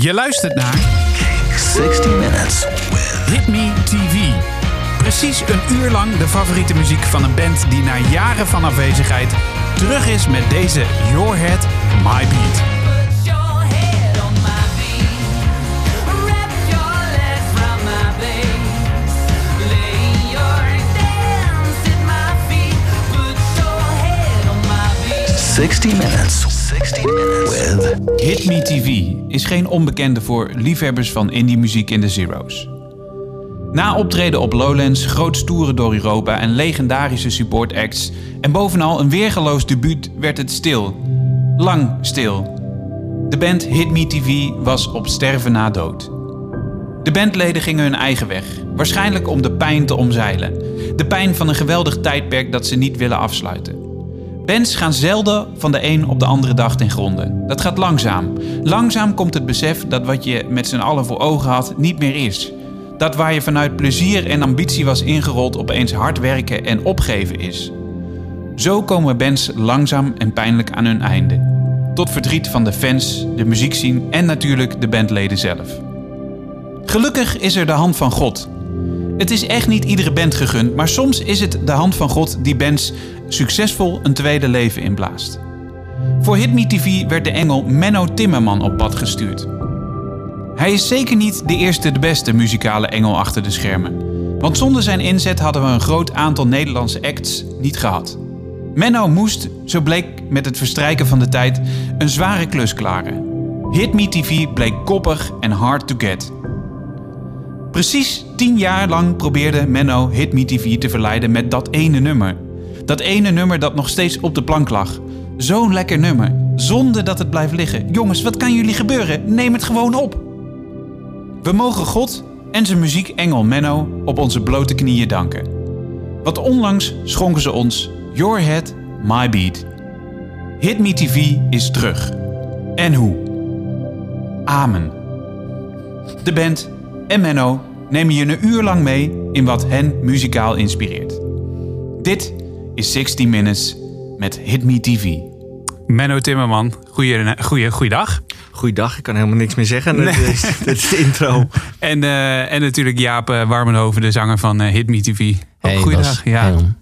Je luistert naar 60 Minutes Hit Me TV. Precies een uur lang de favoriete muziek van een band die na jaren van afwezigheid terug is met deze Your Head, My Beat. Put your head on my beat. Wrap your legs round my base. Lay your dance at my feet. Put your head on my beat. 60 Minutes 60 Minutes with Hit Me TV is geen onbekende voor liefhebbers van indie muziek in de Zero's. Na optreden op Lowlands, groot stoeren door Europa en legendarische support acts en bovenal een weergeloos debuut werd het stil. Lang stil. De band Hit Me TV was op sterven na dood. De bandleden gingen hun eigen weg, waarschijnlijk om de pijn te omzeilen. De pijn van een geweldig tijdperk dat ze niet willen afsluiten. Bands gaan zelden van de een op de andere dag ten gronde. Dat gaat langzaam. Langzaam komt het besef dat wat je met z'n allen voor ogen had niet meer is. Dat waar je vanuit plezier en ambitie was ingerold opeens hard werken en opgeven is. Zo komen bands langzaam en pijnlijk aan hun einde. Tot verdriet van de fans, de muziekscene en natuurlijk de bandleden zelf. Gelukkig is er de hand van God. Het is echt niet iedere band gegund, maar soms is het de hand van God die bands succesvol een tweede leven inblaast. Voor Hit TV werd de engel Menno Timmerman op pad gestuurd. Hij is zeker niet de eerste de beste muzikale engel achter de schermen. Want zonder zijn inzet hadden we een groot aantal Nederlandse acts niet gehad. Menno moest, zo bleek met het verstrijken van de tijd, een zware klus klaren. Hit Me TV bleek koppig en hard to get. Precies tien jaar lang probeerde Menno Hit Me TV te verleiden met dat ene nummer. Dat ene nummer dat nog steeds op de plank lag. Zo'n lekker nummer, zonder dat het blijft liggen. Jongens, wat kan jullie gebeuren? Neem het gewoon op. We mogen God en zijn muziekengel Menno op onze blote knieën danken. Want onlangs schonken ze ons Your Head, My Beat. Hit Me TV is terug. En hoe? Amen. De band en Menno nemen je een uur lang mee in wat hen muzikaal inspireert. Dit is 60 Minutes met Hit Me TV. Menno Timmerman, goeie, goeie, goeiedag. Goeiedag, ik kan helemaal niks meer zeggen. Dat, is, dat is de intro. En, eh, en natuurlijk Jaap uh, Warmenhoven, de zanger van eh, Hit Me TV. Hey, Goeiedag. Bas. Ja. Hey.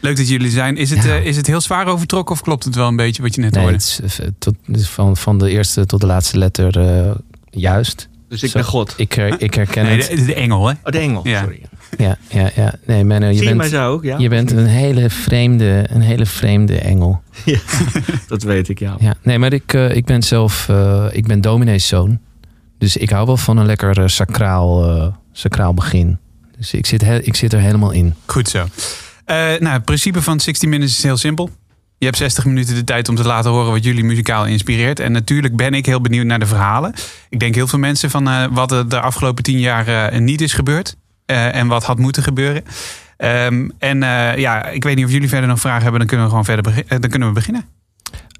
Leuk dat jullie zijn. Is het, Ja. eh, is het heel zwaar overtrokken of klopt het wel een beetje wat je net Nee, hoorde? het is, eh, tot, van, van de eerste tot de laatste letter eh, juist. Dus ik Zo. ben God. Ik, her- ik herken Nee, het. de, de engel, hè? Oh, de engel, Ja. sorry. Ja, ja, ja. Nee, Menno, je Zie je mij bent, zo ook? Ja? je bent een hele vreemde, een hele vreemde engel. Ja, dat weet ik, ja. Ja, nee, maar ik, eh, ik ben zelf, eh, ik ben domineeszoon. Dus ik hou wel van een lekker eh, sacraal, eh, sacraal begin. Dus ik zit, he- ik zit er helemaal in. Goed zo. Eh, nou, het principe van 60 Minutes is heel simpel. Je hebt 60 minuten de tijd om te laten horen wat jullie muzikaal inspireert. En natuurlijk ben ik heel benieuwd naar de verhalen. Ik denk heel veel mensen van eh, wat er de afgelopen 10 jaar eh, niet is gebeurd. eh, en wat had moeten gebeuren. Ehm, en eh, ja, ik weet niet of jullie verder nog vragen hebben. Dan kunnen we gewoon verder begi- dan kunnen we beginnen.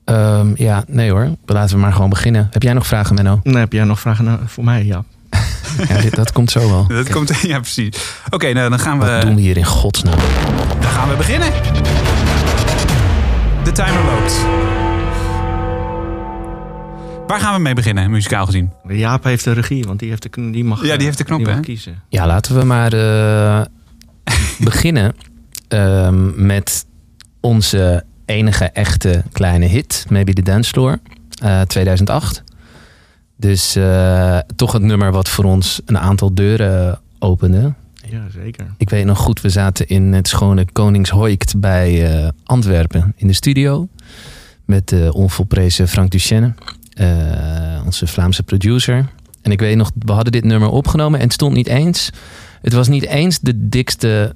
Ehm, ja, nee hoor. Laten we maar gewoon beginnen. Heb jij nog vragen, Menno? Dan heb jij nog vragen voor mij, ja. Ja, dit- dat komt zo wel. Dat komt, ja, precies. Oké, nou, dan, gaan Wat we, doen we hier in godsnaam? dan gaan we beginnen. Timer loopt. Waar gaan we mee beginnen, muzikaal gezien? Jaap heeft de regie, want die, heeft de, die mag, Ja, die heeft de knop, die mag hè? kiezen. Ja, laten we maar eh, beginnen ehm, met onze enige echte kleine hit, Maybe the Dance Floor, eh, 2008. Dus eh, toch het nummer wat voor ons een aantal deuren opende. Ja, zeker. Ik weet nog goed, we zaten in het schone Koningshoikt bij eh, Antwerpen in de studio. Met de onvolprezen Frank Duchenne, eh, onze Vlaamse producer. En ik weet nog, we hadden dit nummer opgenomen en het stond niet eens. Het was niet eens de dikste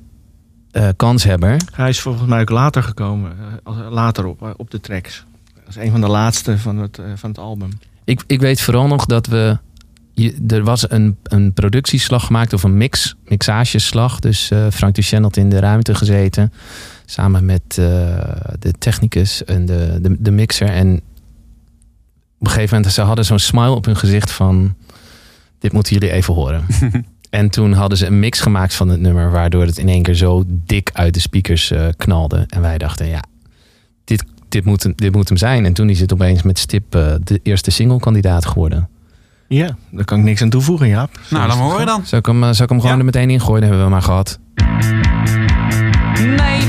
eh, kanshebber. Hij is volgens mij ook later gekomen, als- later op, op de tracks. Dat is een van de laatste van het, van het album. Ik, ik weet vooral nog dat we. Je, er was een, een productieslag gemaakt of een mix, mixageslag. Dus eh, Frank Duchenne had in de ruimte gezeten. Samen met eh, de technicus en de, de, de mixer. En op een gegeven moment, ze hadden zo'n smile op hun gezicht van... Dit moeten jullie even horen. en toen hadden ze een mix gemaakt van het nummer... waardoor het in één keer zo dik uit de speakers eh, knalde. En wij dachten, ja, dit, dit, moet, hem- dit moet hem zijn. En toen is het opeens met stip de eerste singlekandidaat geworden. Ja, daar kan ik niks aan toevoegen, Jaap. Zo Nou, dan horen we dan. Zou ik hem, eh, zou ik hem gewoon er meteen ingooien? Dan hebben we hem maar gehad. Maybe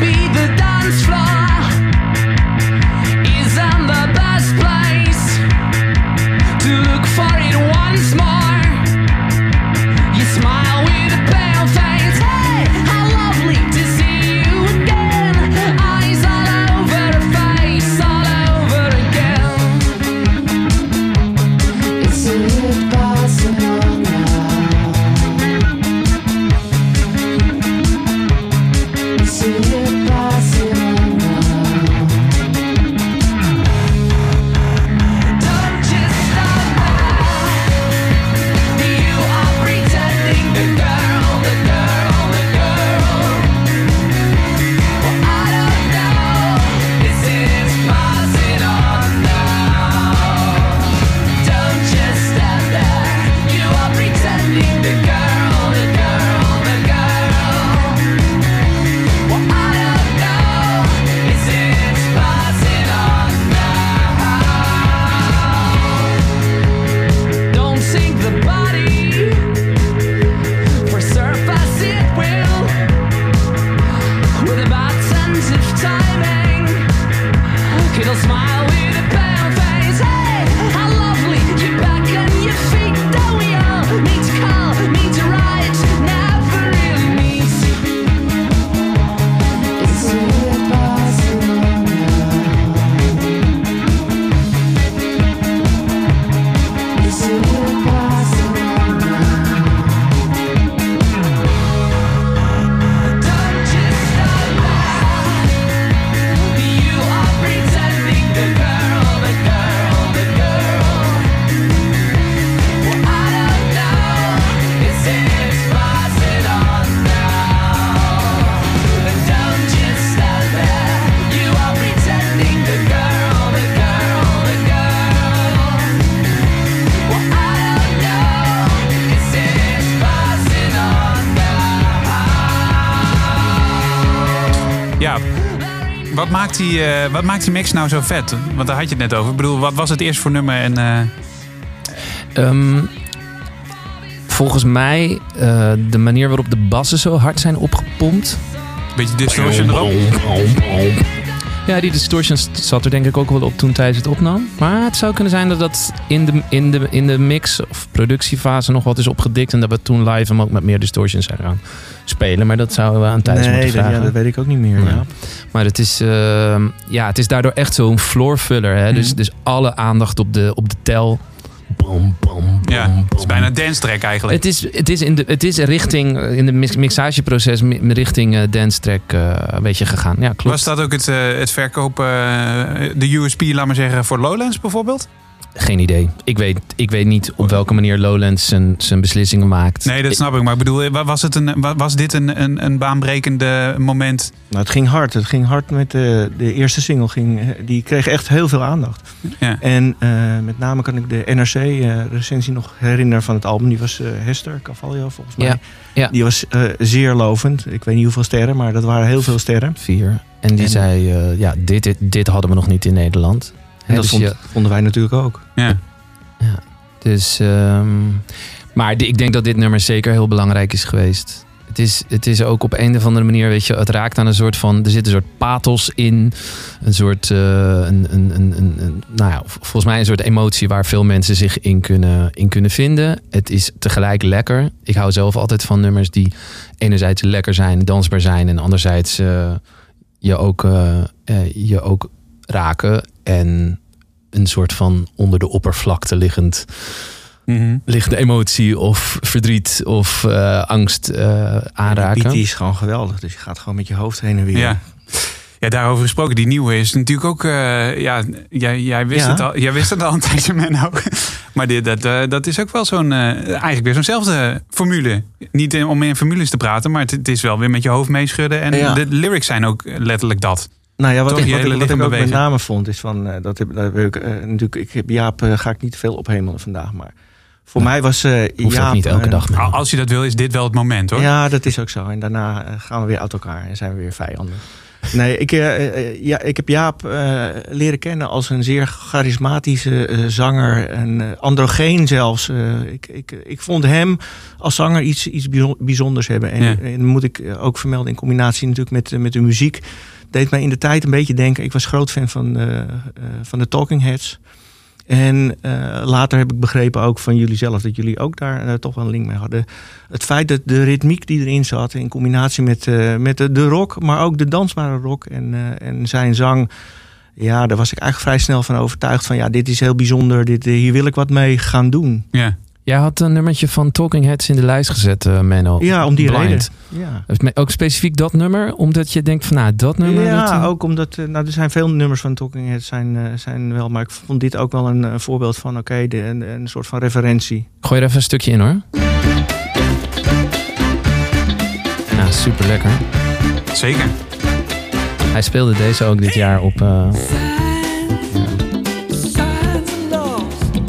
die, eh, wat maakt die mix nou zo vet? Want daar had je het net over. Ik bedoel, wat was het eerst voor nummer? En, eh, Ehm, volgens mij eh, de manier waarop de bassen zo hard zijn opgepompt. een beetje distortion erop. Ja, die distortion zat er denk ik ook wel op toen tijdens het opnam. Maar het zou kunnen zijn dat dat in de, in de, in de mix of productiefase nog wat is opgedikt. En dat we toen live hem ook met meer distortion zijn gaan spelen. Maar dat zouden we aan nee, moeten vragen. ja, dat weet ik ook niet meer, Nee. Maar het is, ehm, ja, het is daardoor echt zo'n floorfuller. Hè? dus, Mhm. dus alle aandacht op de, op de tel. Ja, het is bijna een dance track eigenlijk. Het is, het is, in, de, het is richting, eh, in de mix- mixageproces, mi- richting eh, dance track eh, een beetje gegaan. Ja, klopt. Was dat ook het, het verkopen, de USP, laat maar zeggen, voor Lowlands bijvoorbeeld? Geen idee. Ik weet, ik weet niet op welke manier Lowlands zijn, zijn beslissingen maakt. Nee, dat snap ik. Maar ik bedoel, wa- was, het een, wa- was dit een, een, een baanbrekende moment? Nou, het ging hard. Het ging hard met de, de eerste single. Ging, eh, die kreeg echt heel veel aandacht. Ja. En eh, met name kan ik de NRC-recensie nog herinneren van het album. Die was eh, Hester Cavallo volgens mij. Ja, ja. Die was eh, zeer lovend. Ik weet niet hoeveel sterren, maar dat waren heel veel sterren. Vier. En die En- zei, eh, ja, dit, dit, dit hadden we nog niet in Nederland. En dat dus vond, je- vonden wij natuurlijk ook. Ja. Dus, ehm, maar ik denk dat dit nummer zeker heel belangrijk is geweest. Het is, het is ook op een of andere manier, weet je, het raakt aan een soort van, er zit een soort pathos in. Een soort, eh, een, een, een, een, een- nou ja, volgens mij een soort emotie waar veel mensen zich in kunnen, in kunnen vinden. Het is tegelijk lekker. Ik hou zelf altijd van nummers die enerzijds lekker zijn, dansbaar zijn en anderzijds eh, je, ook, eh, je ook raken en een soort van onder de oppervlakte liggend Mhm. liggende emotie of verdriet of eh, angst eh, Die aanraken. die is gewoon geweldig. Dus je gaat gewoon met je hoofd heen en weer. Ja. Ja, daarover gesproken. Die nieuwe is natuurlijk ook... eh, ja, jij, jij, wist Ja. het al, jij wist het al een tijdje, Menno. Maar dit, dat, dat is ook wel zo'n... eigenlijk weer zo'nzelfde formule. Niet in- om in formules te praten, maar het, het is wel weer met je hoofd meeschudden. En Ja. de lyrics zijn ook letterlijk dat. Nou ja, wat, Toch ik, je wat, hele ik, wat ik lichaam ook met name vond is van... eh, dat heb, dat heb ik, eh, natuurlijk, ik heb Jaap eh, ga ik niet veel ophemelen vandaag. Maar voor Nou, mij was eh Jaap... niet elke dag. Als je dat wil, is dit wel het moment hoor. Ja, dat is ook zo. En daarna gaan we weer uit elkaar en zijn we weer vijanden. Nee, ik, ja, ik heb Jaap eh, leren kennen als een zeer charismatische eh, zanger. En eh, androgeen zelfs. Eh, ik, ik, ik vond hem als zanger iets, iets bijzon- bijzonders hebben. En, Ja. en moet ik ook vermelden in combinatie natuurlijk met, met de muziek. Deed mij in de tijd een beetje denken. Ik was groot fan van, eh, eh, van de Talking Heads. En eh, later heb ik begrepen ook van jullie zelf dat jullie ook daar toch wel een link mee hadden. Het feit dat de ritmiek die erin zat, in combinatie met, met de, de rock, maar ook de dansbare rock en, en zijn zang. Ja, daar was ik eigenlijk vrij snel van overtuigd van ja, dit is heel bijzonder. Dit, hier wil ik wat mee gaan doen. Ja. Jij had een nummertje van Talking Heads in de lijst gezet, eh Menno. Ja, om die Blind. reden. Ja. Ook specifiek dat nummer, omdat je denkt van nou, dat nummer. dat, Ja, eh, ook omdat eh, nou, er zijn veel nummers van Talking Heads zijn, eh, zijn wel, maar ik vond dit ook wel een, eh, voorbeeld van oké, een, een soort van referentie. Gooi er even een stukje in hoor. Ja, super lekker. Zeker. Hij speelde deze ook dit jaar op eh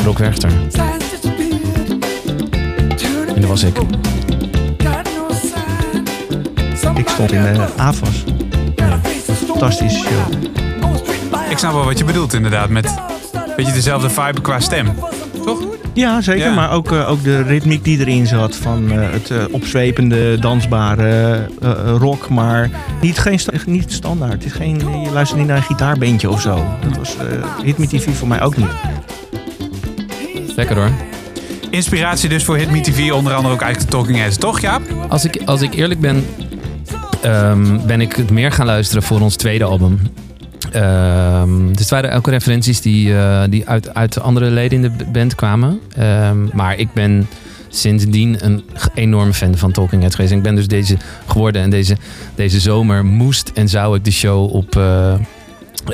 Rock Werchter. En dat was ik. Ik stond in de AFAS. Fantastische show. Ik snap wel wat je bedoelt inderdaad. Met een beetje dezelfde vibe qua stem. Ja, zeker. Ja. Maar ook, eh, ook de ritmiek die erin zat. Van eh, het eh, opzwepende, dansbare eh, eh, rock. Maar niet, geen sta- niet standaard. Het is geen, je luistert niet naar een gitaarbeentje of zo. Dat was eh Ritme TV voor mij ook niet. Lekker hoor. Inspiratie dus voor Hit Me TV, onder andere ook eigenlijk de Talking Heads, toch Jaap? Als ik, als ik eerlijk ben, ehm, ben ik het meer gaan luisteren voor ons tweede album. Ehm, dus het waren ook referenties die, eh, die uit, uit de andere leden in de band kwamen. Ehm, maar ik ben sindsdien een enorme fan van Talking Heads geweest. En ik ben dus deze geworden. En deze, deze zomer moest en zou ik de show op, eh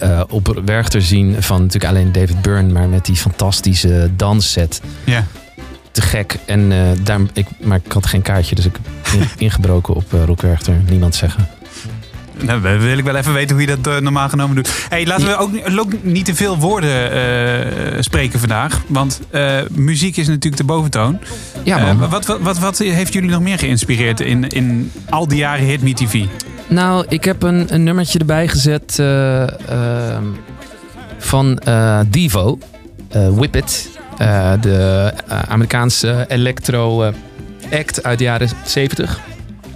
eh, op Werchter zien. Van natuurlijk alleen David Byrne, maar met die fantastische dansset Ja. Te gek. En, eh, daar, ik, maar ik had geen kaartje, dus ik heb in- ingebroken op uh. Niemand zeggen. Nou, dan wil ik wel even weten hoe je dat eh, normaal genomen doet. Hey, laten we ook, ook niet te veel woorden eh, spreken vandaag. Want eh, muziek is natuurlijk de boventoon. Ja, wat, wat, wat, wat heeft jullie nog meer geïnspireerd in, in al die jaren Hit Me TV? Nou, ik heb een, een nummertje erbij gezet eh, ehm, van eh, Devo, eh, Whip It. Eh, de eh, Amerikaanse electro eh, act uit de jaren 70.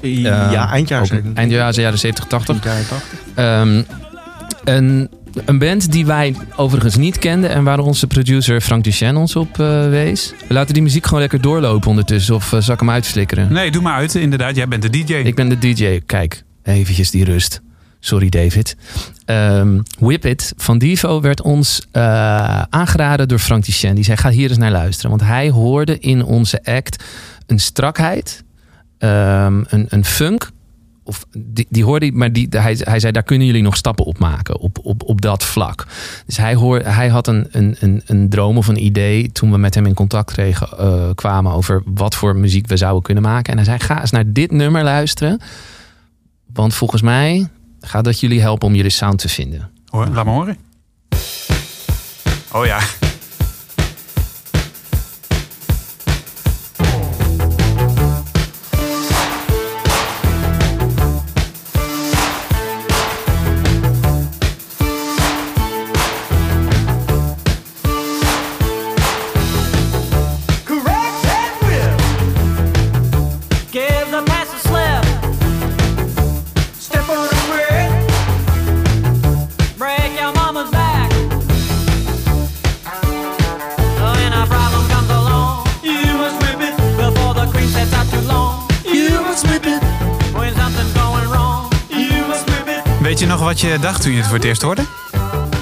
ja, eindjaar Ook zeker. Eind jaren 70, 80. Jaren 80. Ehm, een, een band die wij overigens niet kenden en waar onze producer Frank Duchesne ons op eh, wees. We laten die muziek gewoon lekker doorlopen ondertussen of uh, zal ik hem uitflikkeren? Nee, doe maar uit. Inderdaad, jij bent de DJ. Ik ben de DJ. Kijk, eventjes die rust. Sorry David. Ehm, Whip It van Divo werd ons uh, aangeraden door Frank Duchesne. Die zei, ga hier eens naar luisteren. Want hij hoorde in onze act een strakheid, um, een, een funk of die, die hoorde maar die, hij, hij zei, daar kunnen jullie nog stappen op maken, op, op, op dat vlak. Dus hij, hoor, hij had een, een, een, een droom of een idee toen we met hem in contact kregen, uh, kwamen over wat voor muziek we zouden kunnen maken. En hij zei, ga eens naar dit nummer luisteren, want volgens mij gaat dat jullie helpen om jullie sound te vinden. Hoor, laat me horen. Oh ja. Je nog wat je dacht toen je het voor het eerst hoorde?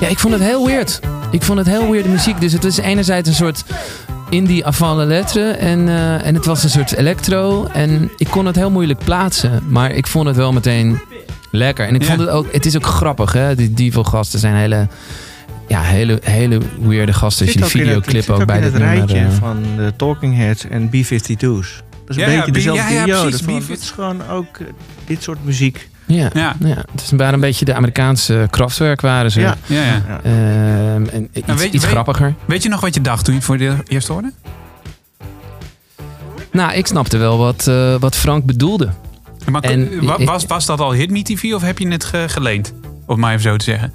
Ja, ik vond het heel weird. Ik vond het heel weird muziek. Dus het was enerzijds een soort indie avant la lettre. En, uh, en het was een soort electro. En ik kon het heel moeilijk plaatsen. Maar ik vond het wel meteen lekker. En ik ja. vond het ook... Het is ook grappig, hè. Die Divo-gasten zijn hele... Ja, hele, hele weirde gasten. Als je die videoclip ook, ook bij het dit rijtje nummer, uh, van de Talking Heads en B-52's. Dat is een ja, beetje ja, dezelfde ja, ja, precies, Van, is gewoon ook dit soort muziek. Ja, ja. ja. het is een beetje de Amerikaanse krachtwerk waren ze. Ja, ja, ja. ja. Uh, en iets, nou, weet, iets weet, grappiger. Weet je nog wat je dacht toen je voor het eerst hoorde? Nou, ik snapte wel wat, uh, wat Frank bedoelde. Maar En- wa- was, was dat al Hit Me TV of heb je het ge- geleend? Om maar even zo te zeggen.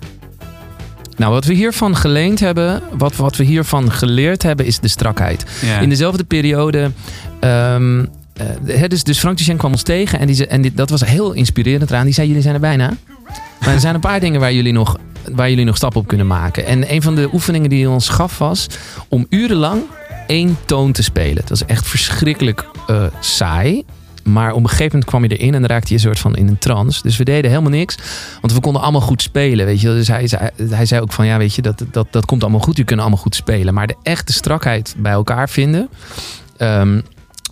Nou, wat we hiervan geleend hebben, wat, wat we hiervan geleerd hebben, is de strakheid. Ja. In dezelfde periode. ehm, eh, hè, dus, dus Frank Duchesne kwam ons tegen en, die, en dat was heel inspirerend eraan. Die zei: Jullie zijn er bijna. Maar er zijn een paar dingen waar jullie nog, waar jullie nog stappen op kunnen maken. En een van de oefeningen die hij ons gaf was om urenlang één toon te spelen. Dat was echt verschrikkelijk eh, saai. Maar op een gegeven moment kwam je erin en raakte je een soort van in een trance. Dus we deden helemaal niks. Want we konden allemaal goed spelen, weet je. Dus hij, zei- hij zei ook van, ja, weet je, dat, dat, dat komt allemaal goed. Jullie kunnen allemaal goed spelen. Maar de echte strakheid bij elkaar vinden... ehm,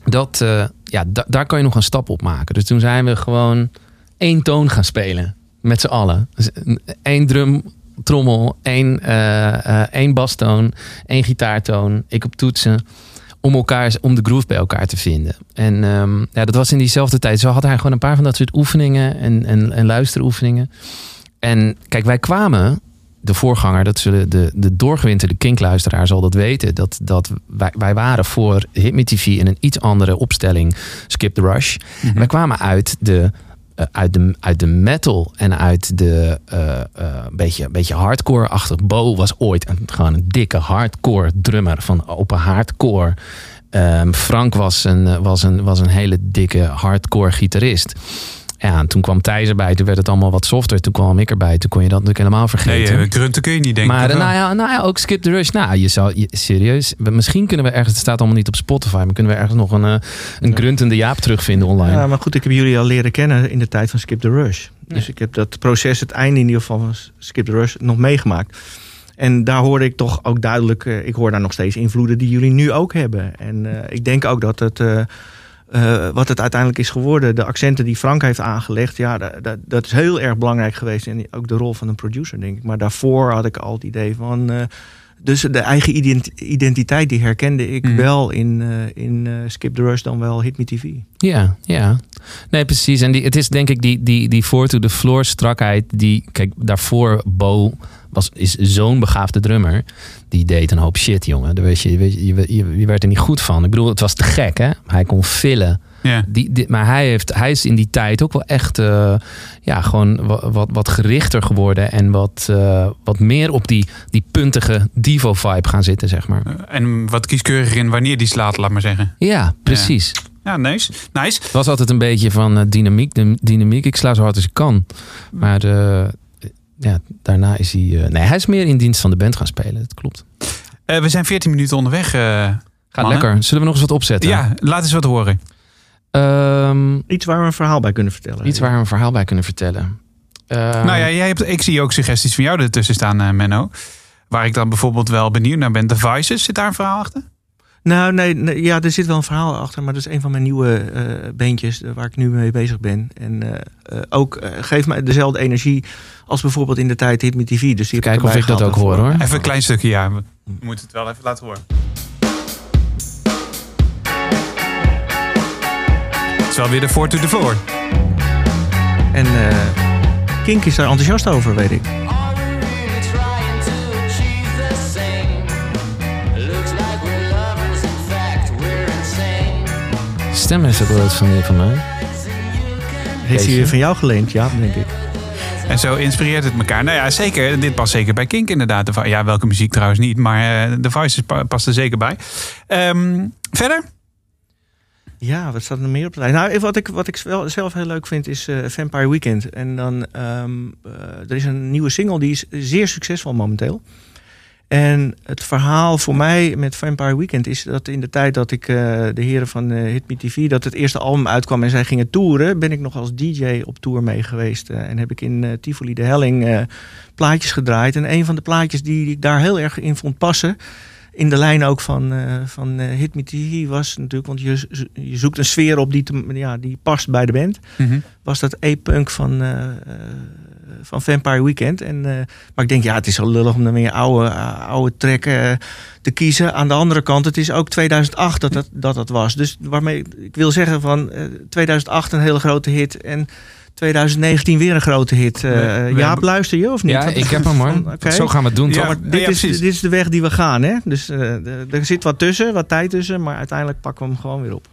dat, eh, ja, da- daar kan je nog een stap op maken. Dus toen zijn we gewoon één toon gaan spelen. Met z'n allen. Dus een- één drum, trommel, één, eh, eh, één bastoon, één gitaartoon. Ik op toetsen. Om, elkaar, om de groove bij elkaar te vinden. En ehm, ja, dat was in diezelfde tijd. Zo had hij gewoon een paar van dat soort oefeningen en, en, en luisteroefeningen. En kijk, wij kwamen, de voorganger, dat zullen de, de doorgewinterde kinkluisteraar zal dat weten. Dat, dat wij, wij waren voor Hit TV in een iets andere opstelling, Skip the Rush. Wij kwamen uit de, eh, uit, de, uit de metal en uit de eh, eh, beetje, beetje hardcore-achtig. Bo was ooit een, gewoon een dikke hardcore drummer van open hardcore. Ehm, Frank was een, was, een, was een hele dikke hardcore gitarist. Ja, en toen kwam Thijs erbij. Toen werd het allemaal wat softer. Toen kwam ik erbij. Toen kon je dat natuurlijk helemaal Nee, vergeten. eh, grunten kun je niet denken. maar nou ja, nou ja, ook Skip the Rush. Nou, je zou, je- serieus. Misschien kunnen we ergens, het staat allemaal niet op Spotify, maar kunnen we ergens nog een, eh, een gruntende Jaap terugvinden online. Ja, maar goed, ik heb jullie al leren kennen in de tijd van Skip the Rush. Dus ik heb dat proces, het einde in ieder geval van Skip the Rush, nog meegemaakt. En daar hoorde ik toch ook duidelijk, eh, ik hoor daar nog steeds invloeden die jullie nu ook hebben. En eh, ik denk ook dat het, eh, eh, wat het uiteindelijk is geworden, de accenten die Frank heeft aangelegd, ja, dat, dat, dat is heel erg belangrijk geweest. En ook de rol van een producer, denk ik. Maar daarvoor had ik al het idee van. eh, dus de eigen ident- identiteit, die herkende ik Mhm. wel in, eh, in Skip the Rush dan wel Hit Me TV. Ja, ja. Nee, precies. En die, het is denk ik die, die, die voor to the floor strakheid. Die, kijk, daarvoor Bo was, is zo'n begaafde drummer. Die deed een hoop shit, jongen. Daar weet je, je, je, werd er niet goed van. Ik bedoel, het was te gek, hè? Hij kon fillen. Ja. Die, die, maar hij, heeft, hij is in die tijd ook wel echt eh, ja, gewoon wat, wat, wat gerichter geworden. En wat, eh, wat meer op die, die puntige Divo-vibe gaan zitten, zeg maar. En wat kieskeuriger in wanneer die slaat, laat maar zeggen. Ja, precies. Ja, nice. Nice. Het was altijd een beetje van eh, dynamiek, de, dynamiek. Ik sla zo hard als ik kan. Maar eh, ja, daarna is hij... eh, nee, hij is meer in dienst van de band gaan spelen. Dat klopt. Eh, we zijn 14 minuten onderweg. eh. Gaat Mannen? lekker. Zullen we nog eens wat opzetten? ja, laat eens wat horen. Ehm, Iets waar we een verhaal bij kunnen vertellen. iets waar we een verhaal bij kunnen vertellen. Eh, nou ja, jij hebt, ik zie ook suggesties van jou ertussen staan, eh, Menno. Waar ik dan bijvoorbeeld wel benieuwd naar ben. Devices, zit daar een verhaal achter? Nou, nee, nee, ja, er zit wel een verhaal achter, maar dat is een van mijn nieuwe eh beentjes eh, waar ik nu mee bezig ben. En eh, eh, ook eh, geeft mij dezelfde energie als bijvoorbeeld in de tijd Hit Me TV. Dus Kijken of ik dat ook hoor, hoor. Even een klein stukje, ja. We moeten het wel even laten horen. Het is wel weer de four to the floor. En eh, Kink is daar enthousiast over, weet ik. Stem is ook wel iets van, van mij. Heeft hij van jou geleend? Ja, denk ik. En zo inspireert het elkaar. Nou ja, zeker. Dit past zeker bij Kink inderdaad. Ja, welke muziek trouwens niet. Maar eh, de Vices pa- past er zeker bij. Ehm, verder? Ja, wat staat er meer op de lijst? Nou, wat ik, wat ik wel zelf heel leuk vind is eh, Vampire Weekend. En dan, ehm, eh, er is een nieuwe single die is zeer succesvol momenteel. En het verhaal voor mij met Vampire Weekend is dat in de tijd dat ik eh, de heren van eh, Hit Me TV, dat het eerste album uitkwam en zij gingen toeren, ben ik nog als DJ op tour mee geweest. eh, en heb ik in Tivoli de Helling plaatjes gedraaid. En een van de plaatjes die ik daar heel erg in vond passen, in de lijn ook van, van Hit Me TV was natuurlijk, want je, je zoekt een sfeer op die, te- ja, die past bij de band. Was dat E-punk van, van Vampire Weekend. En, eh, maar ik denk, ja, het is zo lullig om dan weer oude, eh, oude track eh, te kiezen. Aan de andere kant, het is ook 2008 dat dat, dat, dat was. Dus waarmee ik wil zeggen van eh, 2008 een hele grote hit en 2019 weer een grote hit. Eh, we Jaap, luister je of niet? Ja, Wat- ik heb hem hoor. oké. Zo gaan we het doen, Ja, toch? Maar dit, ja, is, precies. dit is de weg die we gaan, hè? Dus eh, er zit wat tussen, wat tijd tussen, maar uiteindelijk pakken we hem gewoon weer op.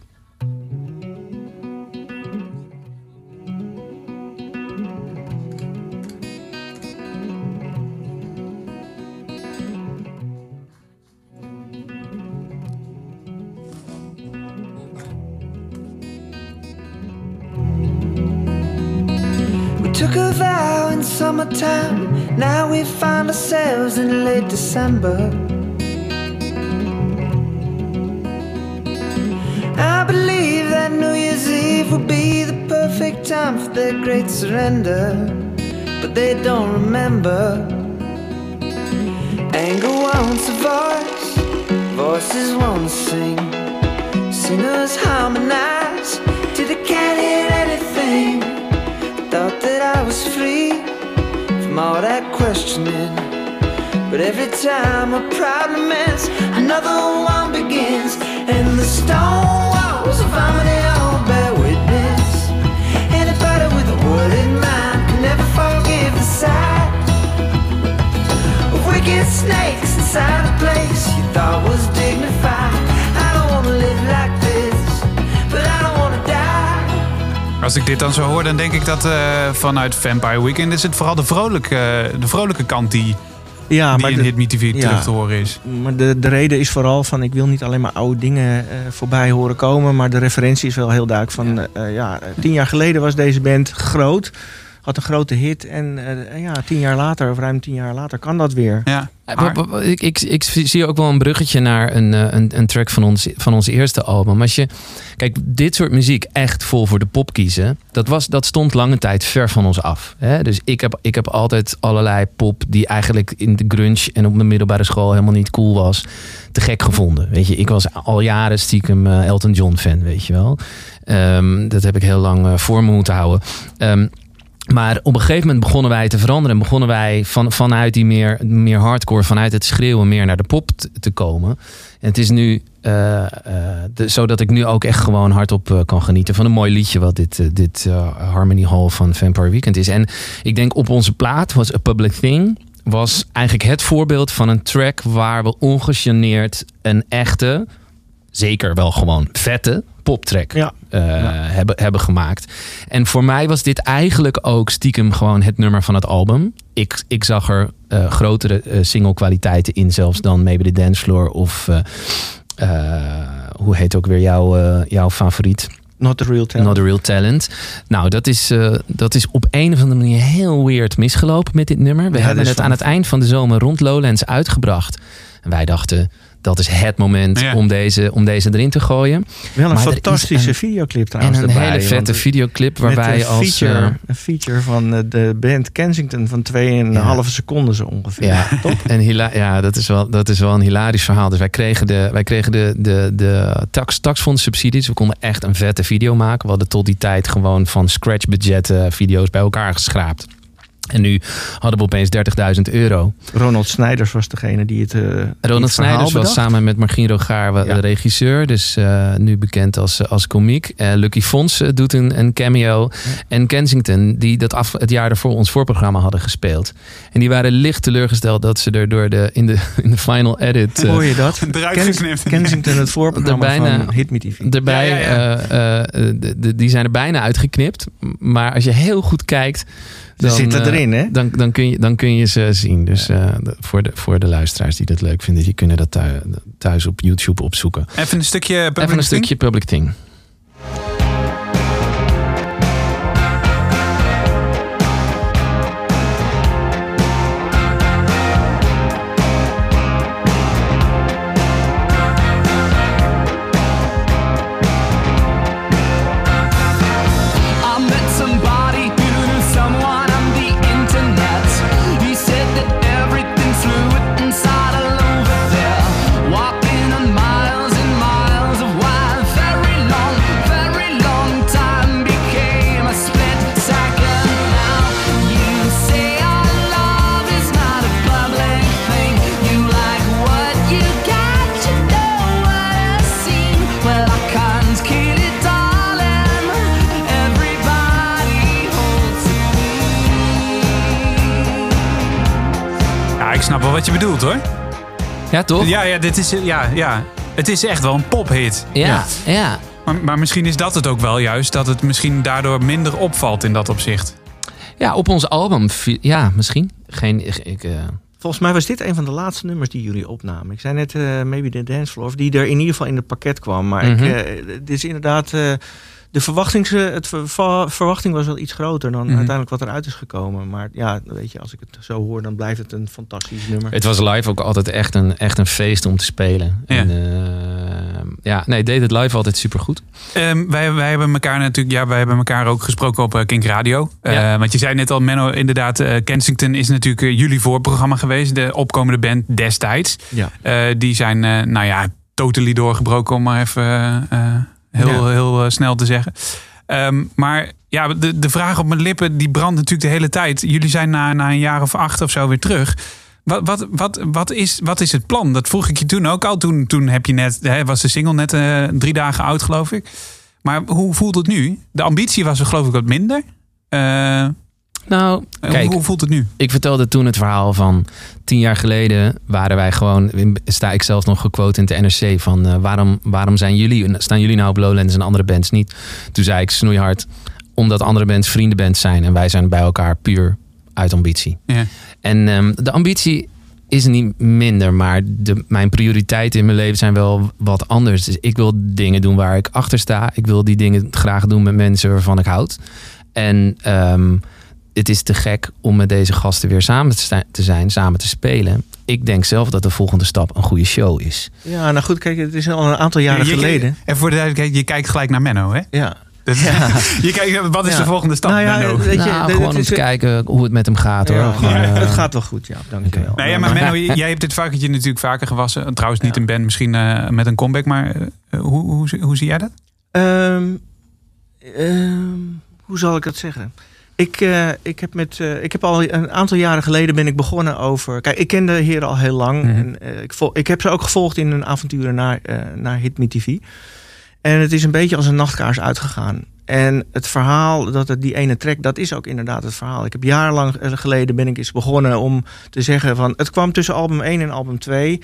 took a vow in summertime. Now we find ourselves in late December. I believe that New Year's Eve will be the perfect time for their great surrender. But they don't remember. Anger wants a voice, voices won't sing. Singers harmonize Thought that I was free from all that questioning. But every time a problem ends, another one begins. And the stone walls of harmony all bear witness. Anybody with a word in mind can never forgive the sight of wicked snakes inside a place you thought was dignified. Als ik dit dan zo hoor, dan denk ik dat eh, vanuit Vampire Weekend is het vooral de vrolijke, de vrolijke kant die, Ja, die maar in de, Hit Me TV ja. terug te horen is. maar de, de reden is vooral van ik wil niet alleen maar oude dingen eh, voorbij horen komen. Maar de referentie is wel heel duidelijk van eh, ja, eh, tien jaar geleden was deze band groot. Had een grote hit en eh, ja, tien jaar later, of ruim tien jaar later, kan dat weer. Ja, maar- Ik, ik, ik zie ook wel een bruggetje naar een, eh, een, een track van ons, van ons eerste album. Als je, kijk, dit soort muziek echt vol voor de pop kiezen, dat, was, dat stond lange tijd ver van ons af. Hè? Dus ik heb, ik heb altijd allerlei pop die eigenlijk in de grunge en op mijn middelbare school helemaal niet cool was, te gek gevonden. Weet je, ik was al jaren stiekem eh, Elton John fan, weet je wel. Ehm, dat heb ik heel lang voor me moeten houden. Ehm, maar op een gegeven moment begonnen wij te veranderen. En begonnen wij van, vanuit die meer, meer hardcore, vanuit het schreeuwen, meer naar de pop te komen. En het is nu eh, de, zodat ik nu ook echt gewoon hardop eh, kan genieten van een mooi liedje. Wat dit, dit Harmony Hall van Vampire Weekend is. En ik denk op onze plaat was A Public Thing. Was eigenlijk het voorbeeld van een track waar we ongegeneerd een echte, zeker wel gewoon vette poptrack Ja. eh, hebben, hebben gemaakt. En voor mij was dit eigenlijk ook stiekem gewoon het nummer van het album. Ik, ik zag er eh, grotere eh, single kwaliteiten in zelfs dan Maybe the Dance Floor of... hoe heet ook weer jouw, jouw favoriet? Not the real talent. Not a Real Talent. Nou, dat is, dat is op een of andere manier heel weird misgelopen met dit nummer. We Ja, hebben het aan het eind van de zomer rond Lowlands uitgebracht. En wij dachten, dat is het moment Ja. om, deze, om deze erin te gooien. Wel een Maar fantastische een- videoclip En trouwens een erbij, hele vette videoclip met waarbij een als... feature, eh, een feature van eh, de band Kensington van 2,5 seconden zo ongeveer. Ja, en hila ja dat, is wel, dat is wel een hilarisch verhaal. Dus wij kregen de, wij kregen de, de, de tax, taxfonds subsidies. We konden echt een vette video maken. We hadden tot die tijd gewoon van scratch budget eh, video's bij elkaar geschraapt. En nu hadden we opeens 30.000 euro. Ronald Snijders was degene die het. eh, het Ronald Snijders was samen met Margien Rogaar Ja. de regisseur. Dus eh, nu bekend als, als komiek. Eh, Lucky Fons doet een, een cameo. En Kensington, die dat af, het jaar ervoor ons voorprogramma hadden gespeeld. En die waren licht teleurgesteld dat ze er door de, in, de, in de final edit... eh, Hoor je dat? Eruit Kens-. Kensington, het voorprogramma Er bijna- van Hit Me TV. erbij, Ja, ja, eh, eh, de- de- die zijn er bijna uitgeknipt. Maar als je heel goed kijkt... Ze zitten eh, erin, hè? Dan, dan, kun je, dan kun je ze zien. Dus eh, voor, de, voor de luisteraars die dat leuk vinden... die kunnen dat thuis, thuis op YouTube opzoeken. Even een stukje... Even een stukje Public Thing. Wel wat je bedoelt hoor. Ja, toch? Ja, ja, dit is, ja, ja. Het is echt wel een pophit. Ja, ja. Maar, maar misschien is dat het ook wel juist. Dat het misschien daardoor minder opvalt in dat opzicht. Ja, op ons album. Ja, misschien. Geen, ik, ik, eh, Volgens mij was dit een van de laatste nummers die jullie opnamen. Ik zei net eh, Maybe the Dance Floor, die er in ieder geval in het pakket kwam. Maar Mhm. ik, eh, dit is inderdaad eh, de verwachtings, eh, het ver- ver- verwachting was wel iets groter dan Mhm. uiteindelijk wat eruit is gekomen. Maar ja, weet je, als ik het zo hoor, dan blijft het een fantastisch nummer. Het was live ook altijd echt een, echt een feest om te spelen. Ja. En, eh, ja, nee, deed het live altijd supergoed. Ehm, wij, wij hebben elkaar natuurlijk, ja, wij hebben elkaar ook gesproken op eh, Kink Radio. Eh, want je zei net al, Menno, inderdaad, eh, Kensington is natuurlijk jullie voorprogramma geweest. De opkomende band destijds. Ja. Eh, die zijn, eh, nou ja, totally doorgebroken, om maar even heel, Ja. heel eh, snel te zeggen. Ehm, maar ja, de, de vraag op mijn lippen, die brandt natuurlijk de hele tijd. Jullie zijn na, na een jaar of acht of zo weer terug. Wat, wat, wat, wat, is, wat is het plan? Dat vroeg ik je toen ook al. Toen, toen heb je net, hè, was de single net eh, drie dagen oud, geloof ik. Maar hoe voelt het nu? De ambitie was er geloof ik wat minder. Eh, Nou, kijk, hoe, hoe voelt het nu? ik vertelde toen het verhaal van tien jaar geleden waren wij gewoon, sta ik zelf nog gequote in de NRC van eh, waarom, waarom zijn jullie, staan jullie nou op Lowlands en andere bands niet? Toen zei ik snoeihard, omdat andere bands vriendenbands zijn en wij zijn bij elkaar puur uit ambitie. Ja. En ehm, de ambitie is niet minder, maar de, mijn prioriteiten in mijn leven zijn wel wat anders. Dus ik wil dingen doen waar ik achter sta. Ik wil die dingen graag doen met mensen waarvan ik houd. En ehm, het is te gek om met deze gasten weer samen te zijn, samen te spelen. Ik denk zelf dat de volgende stap een goede show is. Ja, nou goed, kijk, het is al een aantal jaren Je- je- geleden. En voor de duidelijkheid, je kijkt gelijk naar Menno, hè? Ja. Je kijkt, wat is Ja. de volgende stap, Nou ja, Menno? weet je, nou, gewoon dit om is- te kijken hoe het met hem gaat hoor. Ja, Gewoon, maar eh, het gaat wel goed, ja. Dankjewel. Oké. Nou ja, maar Menno, jij hebt dit varkentje natuurlijk vaker gewassen. Trouwens niet Ja. een band, misschien eh, met een comeback. Maar eh, hoe, hoe, hoe zie jij dat? Ehm, ehm, hoe zal ik dat zeggen? Ik, eh, ik, heb met, eh, ik heb al een aantal jaren geleden ben ik begonnen over. Kijk, ik ken de heren al heel lang. Mhm. en, eh, ik, vol, ik heb ze ook gevolgd in hun avonturen naar, naar Hit Me TV. En het is een beetje als een nachtkaars uitgegaan. En het verhaal, dat het die ene track, dat is ook inderdaad het verhaal. Ik heb jarenlang geleden ben ik eens begonnen om te zeggen van... het kwam tussen album 1 en album 2.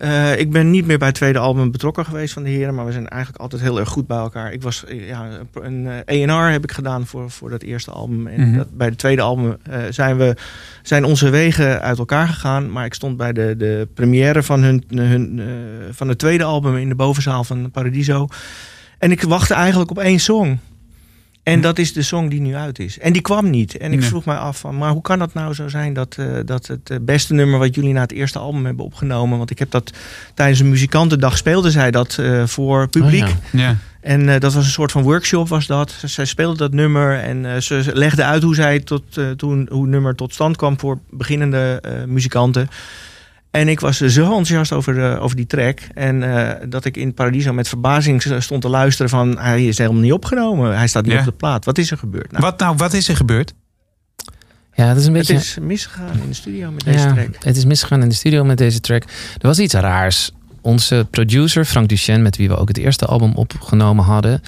Eh, ik ben niet meer bij het tweede album betrokken geweest van de heren... maar we zijn eigenlijk altijd heel erg goed bij elkaar. Ik was, eh, ja, een eh, A&R heb ik gedaan voor, voor dat eerste album. En Mhm. dat, bij het tweede album eh, zijn, we, zijn onze wegen uit elkaar gegaan. Maar ik stond bij de, de première van, hun, hun, eh, van het tweede album... in de bovenzaal van Paradiso... En ik wachtte eigenlijk op één song. En dat is de song die nu uit is. En die kwam niet. En ik Nee. vroeg mij af van, maar hoe kan dat nou zo zijn dat, eh, dat het eh, beste nummer wat jullie na het eerste album hebben opgenomen, want ik heb dat tijdens een muzikantendag speelde zij dat eh, voor publiek. Oh ja. Ja. En dat was een soort van workshop was dat. Zij speelde dat nummer en ze legde uit hoe zij tot toen hoe het nummer tot stand kwam voor beginnende muzikanten. En ik was zo enthousiast over, de, over die track. En eh, dat ik in Paradiso met verbazing stond te luisteren van... hij is helemaal niet opgenomen. Hij staat niet Ja. op de plaat. Wat is er gebeurd? Nou, Wat nou, wat is er gebeurd? Ja, dat is een het beetje... is misgegaan in de studio met deze ja, track. Het is misgegaan in de studio met deze track. Er was iets raars. Onze producer, Frank Duchesne, met wie we ook het eerste album opgenomen hadden,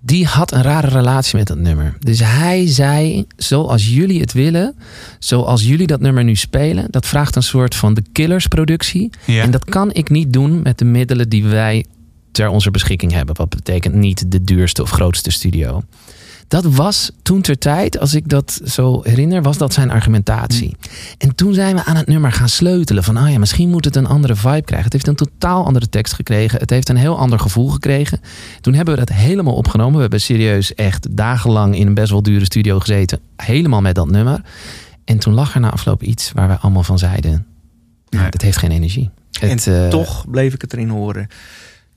die had een rare relatie met dat nummer. Dus hij zei: Zoals jullie het willen, zoals jullie dat nummer nu spelen, dat vraagt een soort van de Killers-productie. Ja. En dat kan ik niet doen met de middelen die wij ter onze beschikking hebben. Wat betekent niet de duurste of grootste studio. Dat was toen ter tijd, als ik dat zo herinner, was dat zijn argumentatie. En toen zijn we aan het nummer gaan sleutelen. Van, ah ja, misschien moet het een andere vibe krijgen. Het heeft een totaal andere tekst gekregen. Het heeft een heel ander gevoel gekregen. Toen hebben we dat helemaal opgenomen. We hebben serieus echt dagenlang in een best wel dure studio gezeten. Helemaal met dat nummer. En toen lag er na afloop iets waar wij allemaal van zeiden... Nee. Het heeft geen energie. En Het, eh, toch bleef ik het erin horen.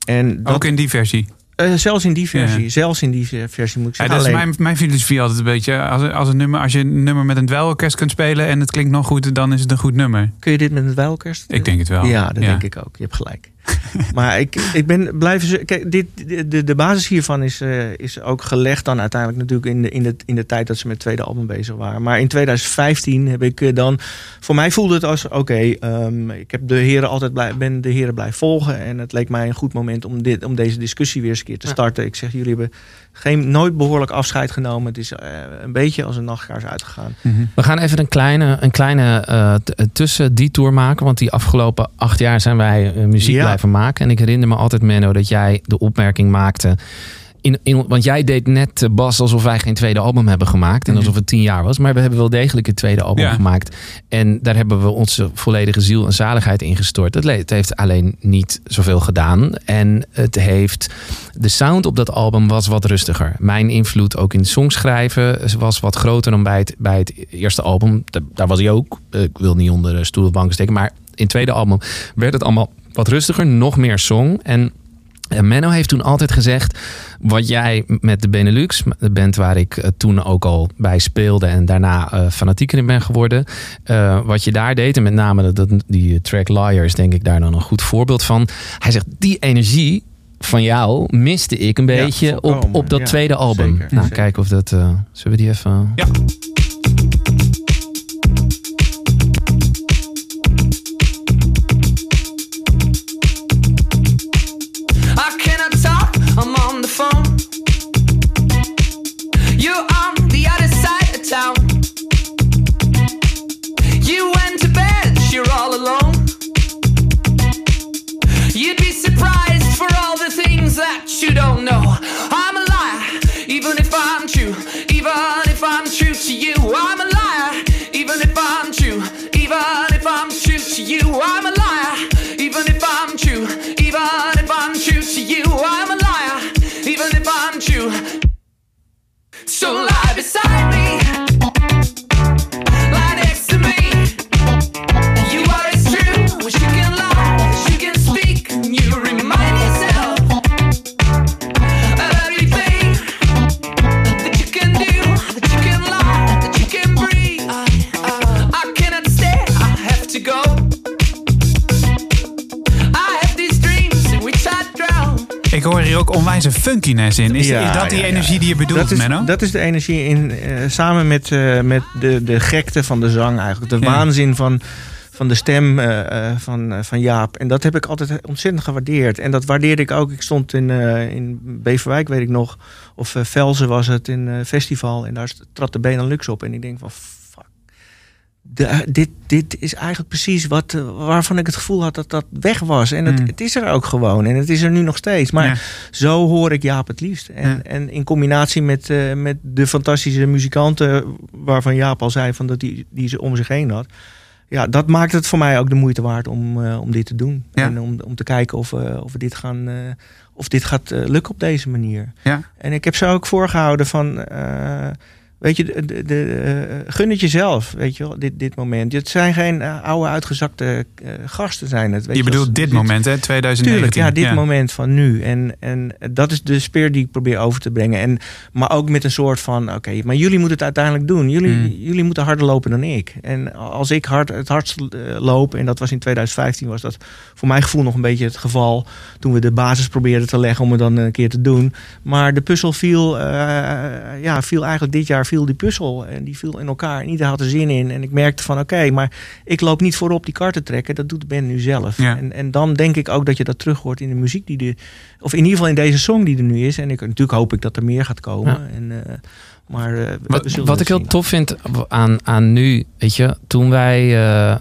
En dat, Ook in die versie. Eh, zelfs in die versie, Ja. zelfs in die versie moet ik Ja, zeggen. dat is mijn, mijn filosofie altijd een beetje. Als, als, een nummer, als je een nummer met een dweilorkest kunt spelen en het klinkt nog goed, dan is het een goed nummer. Kun je dit met een wijlkerst? Ik denk het wel. Ja, dat denk ik ook. Je hebt gelijk. maar ik, ik ben blijven. ze- Kijk, dit, de, de, basis hiervan is, eh, is ook gelegd dan uiteindelijk natuurlijk in de, in, de, in de tijd dat ze met het tweede album bezig waren. Maar in 2015 heb ik eh, dan. Voor mij voelde het als: oké, ehm, ik heb de heren altijd blij, ben de heren blijven volgen. En het leek mij een goed moment om, dit, om deze discussie weer eens een keer te starten. Ik zeg: jullie hebben geen, nooit behoorlijk afscheid genomen. Het is eh, een beetje als een nachtkaars uitgegaan. Mhm. We gaan even een kleine, een kleine eh, t- eh, tussendetour maken. Want die afgelopen acht jaar zijn wij muziek Ja. Blijven maken. En ik herinner me altijd, Menno, dat jij de opmerking maakte... in, in, want jij deed net, eh, Bas, alsof wij geen tweede album hebben gemaakt. En alsof het tien jaar was. Maar we hebben wel degelijk een tweede album Ja. gemaakt. En daar hebben we onze volledige ziel en zaligheid in gestort. Het, het heeft alleen niet zoveel gedaan. En het heeft... De sound op dat album was wat rustiger. Mijn invloed ook in songschrijven was wat groter dan bij het, bij het eerste album. Da- Daar was hij ook. Ik wil niet onder de stoel of banken steken. Maar in het tweede album werd het allemaal wat rustiger. Nog meer song. En en Menno heeft toen altijd gezegd: wat jij met de Benelux, de band waar ik eh, toen ook al bij speelde en daarna eh, fanatieker in ben geworden, eh, wat je daar deed, en met name dat, die track Liars, denk ik daar dan een goed voorbeeld van. Hij zegt: die energie van jou miste ik een Ja, beetje op, volkomen. op dat Ja, tweede album. zeker, nou, zeker. kijken of dat. eh, zullen we die even. Ja. You don't know. I'm a liar, even if I'm true. Even if I'm true to you, I'm a liar. Even if I'm true, even if I'm true to you, I'm a liar. Even if I'm true, even if I'm true to you, I'm a liar. Even if I'm true. So lie beside me, Ik hoor hier ook onwijs een funkiness in. Is, Ja, is dat die ja, energie die je bedoelt, dat is, Menno? Dat is de energie in, eh, samen met, eh, met de, de gekte van de zang eigenlijk. De waanzin van, van de stem eh, van, van Jaap. En dat heb ik altijd ontzettend gewaardeerd. En dat waardeerde ik ook. Ik stond in, in Beverwijk, weet ik nog. Of Velzen was het, in een festival. En daar trad de Benelux op. En ik denk van. De, dit, dit is eigenlijk precies wat, eh, waarvan ik het gevoel had dat dat weg was. En het, Mm. het is er ook gewoon. En het is er nu nog steeds. Maar Ja. zo hoor ik Jaap het liefst. En, Ja. en in combinatie met, eh, met de fantastische muzikanten, waarvan Jaap al zei van dat die, die ze om zich heen had. Ja, dat maakt het voor mij ook de moeite waard om, eh, om dit te doen. Ja. En om, om te kijken of, of, we dit, gaan, of dit gaat lukken op deze manier. Ja. En ik heb ze ook voorgehouden van. Weet je, de, de, de, eh, gun het jezelf, weet je wel, dit, dit moment. Het zijn geen eh, oude uitgezakte eh, gasten, zijn het. Weet Je wel. bedoelt dit moment, hè? 2019. Tuurlijk, ja, dit moment van nu. En, en dat is de speer die ik probeer over te brengen. En, maar ook met een soort van, oké, maar jullie moeten het uiteindelijk doen. Jullie, Mm. jullie moeten harder lopen dan ik. En als ik hard, het hardst loop, en dat was in 2015, was dat voor mijn gevoel nog een beetje het geval. Toen we de basis probeerden te leggen om het dan een keer te doen. Maar de puzzel viel, ja, viel eigenlijk dit jaar viel die puzzel. En die viel in elkaar. En ieder had er zin in. En ik merkte van, oké, maar ik loop niet voorop die kar te trekken. Dat doet de band nu zelf. Ja. En, en dan denk ik ook dat je dat terug hoort in de muziek die er... Of in ieder geval in deze song die er nu is. En ik, natuurlijk hoop ik dat er meer gaat komen. Ja. En, eh, maar eh, Wat, wat ik heel tof vind aan, aan nu, weet je, toen wij. eh,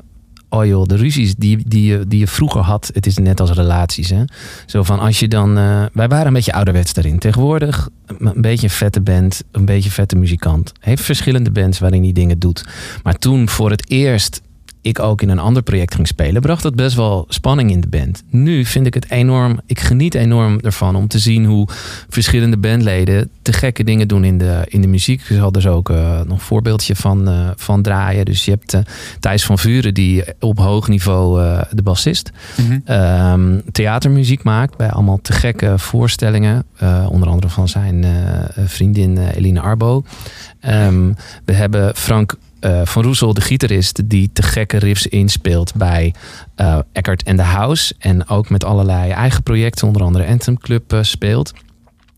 oh de ruzies die, die, je, die je vroeger had, het is net als relaties. Hè? Zo van als je dan. eh, wij waren een beetje ouderwets daarin. Tegenwoordig een een beetje een vette band, een beetje vette muzikant. Heeft verschillende bands waarin hij dingen doet. Maar toen voor het eerst ik ook in een ander project ging spelen, bracht dat best wel spanning in de band. Nu vind ik het enorm, ik geniet enorm ervan om te zien hoe verschillende bandleden te gekke dingen doen in de, in de muziek. Ik zal dus ook eh, nog een voorbeeldje van, eh, van draaien. Dus je hebt eh, Thijs van Vuren, die op hoog niveau de bassist, Mhm. ehm, theatermuziek maakt bij allemaal te gekke voorstellingen. Onder andere van zijn vriendin Eline Arbo. Ehm, we hebben Frank eh, van Roesel, de gitarist, die te gekke riffs inspeelt bij eh Eckert and the House. En ook met allerlei eigen projecten, onder andere Anthem Club, eh, speelt.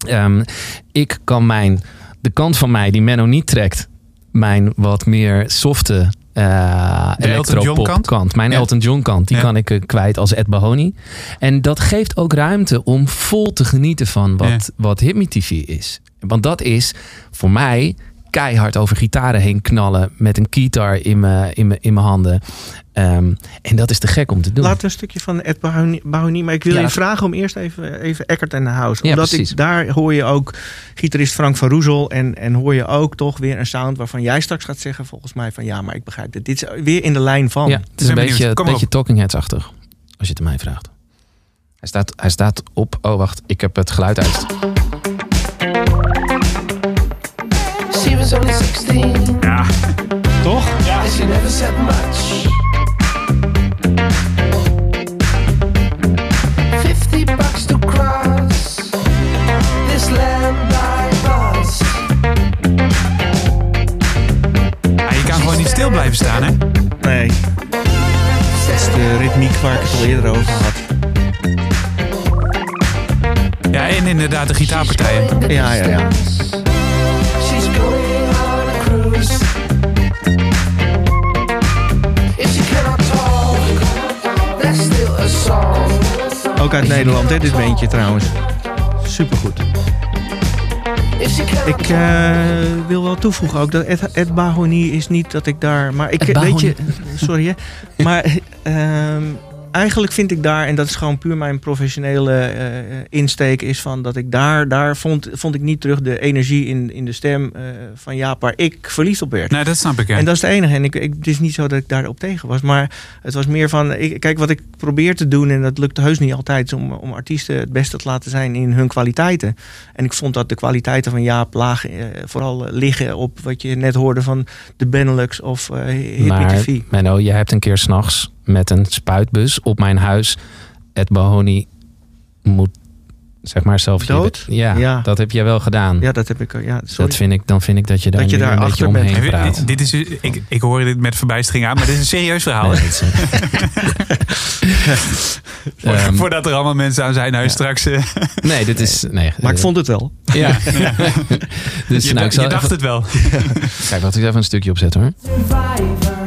Ehm, ik kan mijn, de kant van mij die Menno niet trekt, mijn wat meer softe Elton John electropop kant? Mijn Ja. Elton John kant, die Ja. kan ik kwijt als Ed Bahoni. En dat geeft ook ruimte om vol te genieten van wat, Ja. wat Hit Me TV is. Want dat is voor mij keihard over gitaren heen knallen met een keytar in mijn in in mijn handen. Ehm, en dat is te gek om te doen. We een stukje van Ed Bahoni. Maar ik wil Ja, je vragen om eerst even, even Eckert en de House. Omdat ik, daar hoor je ook gitarist Frank van Roezel. En, en hoor je ook toch weer een sound waarvan jij straks gaat zeggen volgens mij van ja, maar ik begrijp dit. Dit is weer in de lijn van. Ja, het is een beetje, een beetje Talking Heads-achtig. Als je het aan mij vraagt. Hij staat, hij staat op... Oh, wacht. Ik heb het geluid uit. She was only 16 Ja, Toch? and she never said much. 50 bucks to cross this land by bus. Ja, je kan gewoon niet stil blijven staan, hè? Nee. Dat is de ritmiek waar ik het al eerder over had. Ja, en inderdaad de gitaarpartijen. Ja, ja, ja. Ook uit Nederland, hè, dit beentje trouwens. Supergoed. Ik eh, wil wel toevoegen ook dat Ed, Ed Bahoni is niet dat ik daar. Maar ik weet je, sorry hè. Maar ehm, eigenlijk vind ik daar, en dat is gewoon puur mijn professionele eh, insteek, is van dat ik daar, daar vond, vond ik niet terug de energie in, in de stem eh, van Jaap waar ik verliefd op werd. Nee, dat snap ik. hè. En dat is het enige. En ik, ik, het is niet zo dat ik daarop tegen was. Maar het was meer van. Ik, kijk, wat ik probeer te doen. En dat lukt heus niet altijd. Is om, om artiesten het beste te laten zijn in hun kwaliteiten. En ik vond dat de kwaliteiten van Jaap laag. Vooral liggen op wat je net hoorde van de Benelux of eh Hit TV. Menno, je hebt een keer s'nachts met een spuitbus op mijn huis... Ed Bahoni moet, zeg maar, zelf... Dood? Ja, Ja. dat heb jij wel gedaan. Ja, dat heb ik. Ja, sorry. dat vind ik, dan vind ik dat je daar, Dat je nu daar een beetje achter bent. omheen je- praat. dit, dit is, ik, ik hoor dit met verbijstering aan, maar dit is een serieus verhaal. Nee, is, Ehm, Voordat er allemaal mensen aan zijn huis straks... eh, nee, dit is... Nee, maar ik vond het wel. Ja. dus je, nou, ik zal je dacht even, het wel. Kijk, laat ik even een stukje opzetten hoor. survivor.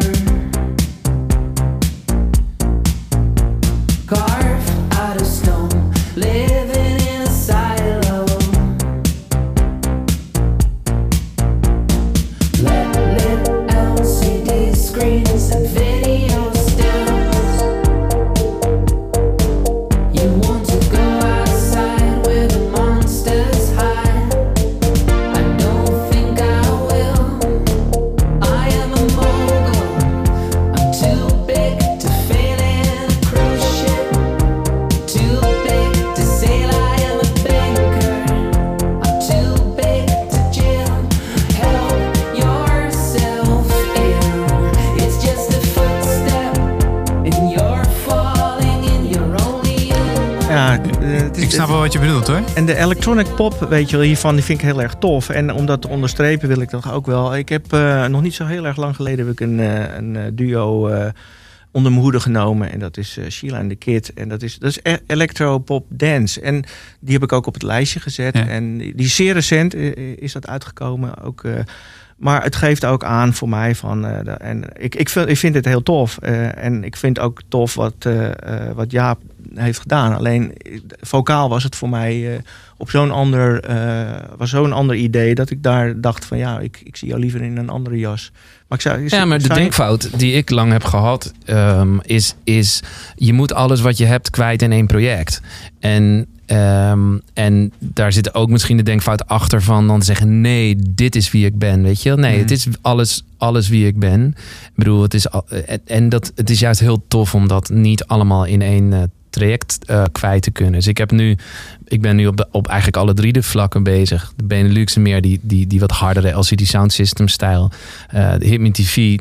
En de electronic pop, weet je wel, hiervan, die vind ik heel erg tof. En om dat te onderstrepen wil ik dat ook wel. Ik heb eh, nog niet zo heel erg lang geleden heb ik een, eh, een eh, duo onder mijn hoede genomen. En dat is Sheila en the Kid. En dat is, dat is e- electro pop dance. En die heb ik ook op het lijstje gezet. Ja. En die is zeer recent is dat uitgekomen. Ook, maar het geeft ook aan voor mij van. eh, de- en ik, ik, vind, ik vind het heel tof. eh, en ik vind ook tof wat, eh, wat Jaap heeft gedaan. Alleen vocaal was het voor mij op zo'n ander, was zo'n ander idee dat ik daar dacht van ja, ik, ik zie jou liever in een andere jas. Maar ik zou, Ja, maar de denkfout die ik lang heb gehad, ehm, is, is je moet alles wat je hebt kwijt in één project. En, ehm, en daar zit ook misschien de denkfout achter van dan zeggen, nee, dit is wie ik ben, weet je wel? Nee, het is alles, alles wie ik ben. Ik bedoel, het is, en- dat, het is juist heel tof om dat niet allemaal in één eh, traject eh, kwijt te kunnen. Dus ik heb nu, ik ben nu op, de, op eigenlijk alle drie de vlakken bezig. De Benelux en meer die, die, die wat hardere LCD Sound System stijl. Eh, de Hitman TV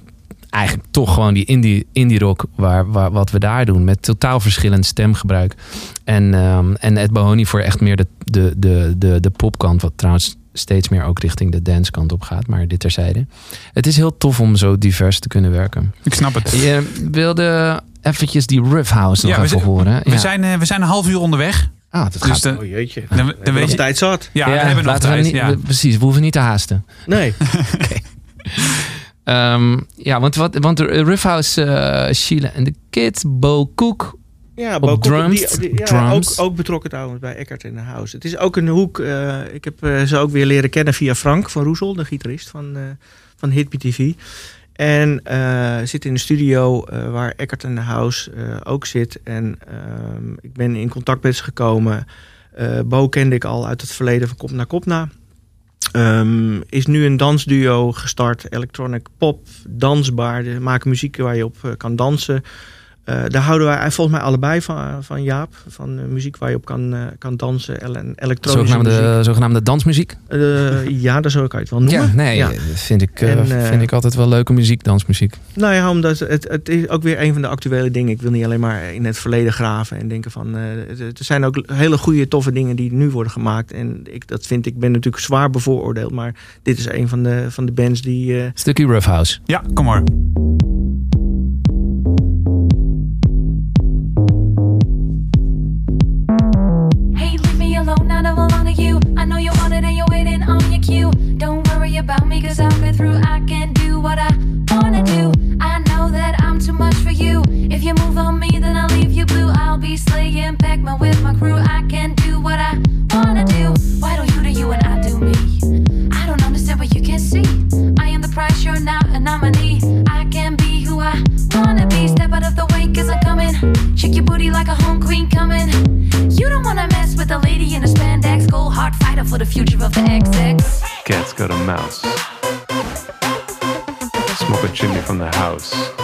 eigenlijk toch gewoon die indie, indie rock waar, waar, wat we daar doen. Met totaal verschillend stemgebruik. En, ehm en Ed Bahoni voor echt meer de, de, de, de, de popkant. Wat trouwens steeds meer ook richting de dancekant op gaat. Maar dit terzijde. Het is heel tof om zo divers te kunnen werken. Ik snap het. Je wilde eventjes die Rough House nog Ja, we even zijn- horen. We, Ja. zijn, eh, we zijn een half uur onderweg. ah, dat Dus gaat. de, Oh jeetje. dan, dan We hebben weet nog je... tijd zat. Ja, we hebben nog laten we tijd. niet- ja. we- precies, we hoeven niet te haasten. Nee. Ehm, ja, want, wat, want de Rough House, eh, Sheila en de Kid, Bo Cook, Ja, Op Bo drums, die- die- ja, drums. Ook, ook betrokken trouwens bij Eckert in de House. Het is ook een hoek. eh, ik heb eh, ze ook weer leren kennen via Frank van Roesel, de gitarist van, eh van Hitby TV. En zit in de studio waar Eckert in de House ook zit. En ehm, ik ben in contact met ze gekomen. Bo kende ik al uit het verleden van Kop naar Kop Ehm, is nu een dansduo gestart. Electronic pop, dansbaar. Ze maken muziek waar je op eh, kan dansen. Eh, daar houden wij volgens mij allebei van, van Jaap. Van eh, muziek waar je op kan, eh, kan dansen. En elektronische muziek. Zogenaamde, zogenaamde dansmuziek. Eh, ja, dat zou ik het wel noemen. Ja, nee, Ja. dat vind ik, eh, En, eh, vind ik altijd wel leuke muziek, dansmuziek. Nou ja, omdat het, het is ook weer een van de actuele dingen. Ik wil niet alleen maar in het verleden graven en denken van... eh, er zijn ook hele goede, toffe dingen die nu worden gemaakt. En ik, dat vind ik, ben natuurlijk zwaar bevooroordeeld. Maar dit is een van de, van de bands die... eh, Stukje Rough House. Ja, kom maar. Mouse. Smoke a chimney from the house.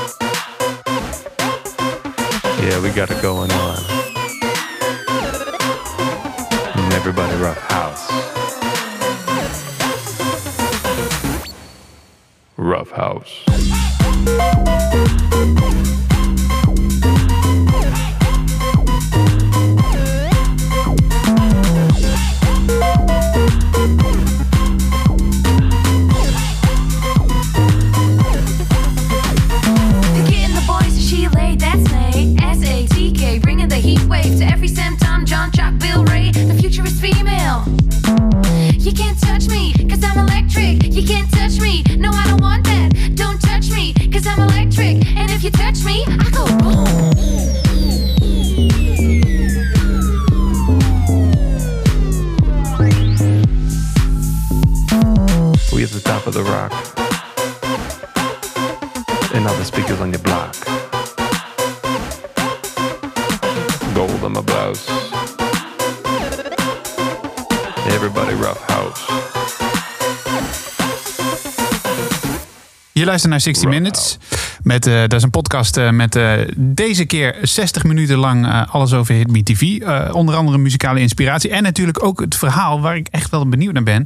Naar 60 Minutes. Met, eh, dat is een podcast eh, met eh, deze keer 60 minuten lang eh, alles over Hit Me TV. Eh, onder andere muzikale inspiratie. En natuurlijk ook het verhaal waar ik echt wel benieuwd naar ben.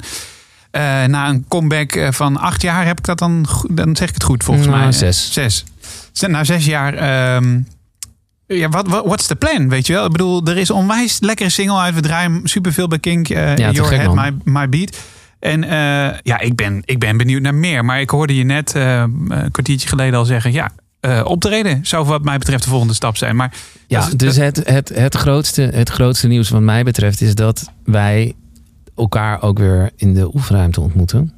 Eh, na een comeback van acht jaar heb ik dat dan... Dan zeg ik het goed volgens Nou, mij. zes. Zes. Na zes jaar... ehm, ja, wat wat what's the plan, weet je wel? Ik bedoel, er is onwijs lekkere single uit. We draaien superveel bij Kink. eh te Your Head. My, My Beat. En eh, ja, ik ben, ik ben benieuwd naar meer. Maar ik hoorde je net eh, een kwartiertje geleden al zeggen... ja, eh, optreden zou wat mij betreft de volgende stap zijn. Maar Ja, dat is- dus het, het, het, grootste, het grootste nieuws wat mij betreft is dat wij elkaar ook weer in de oefenruimte ontmoeten.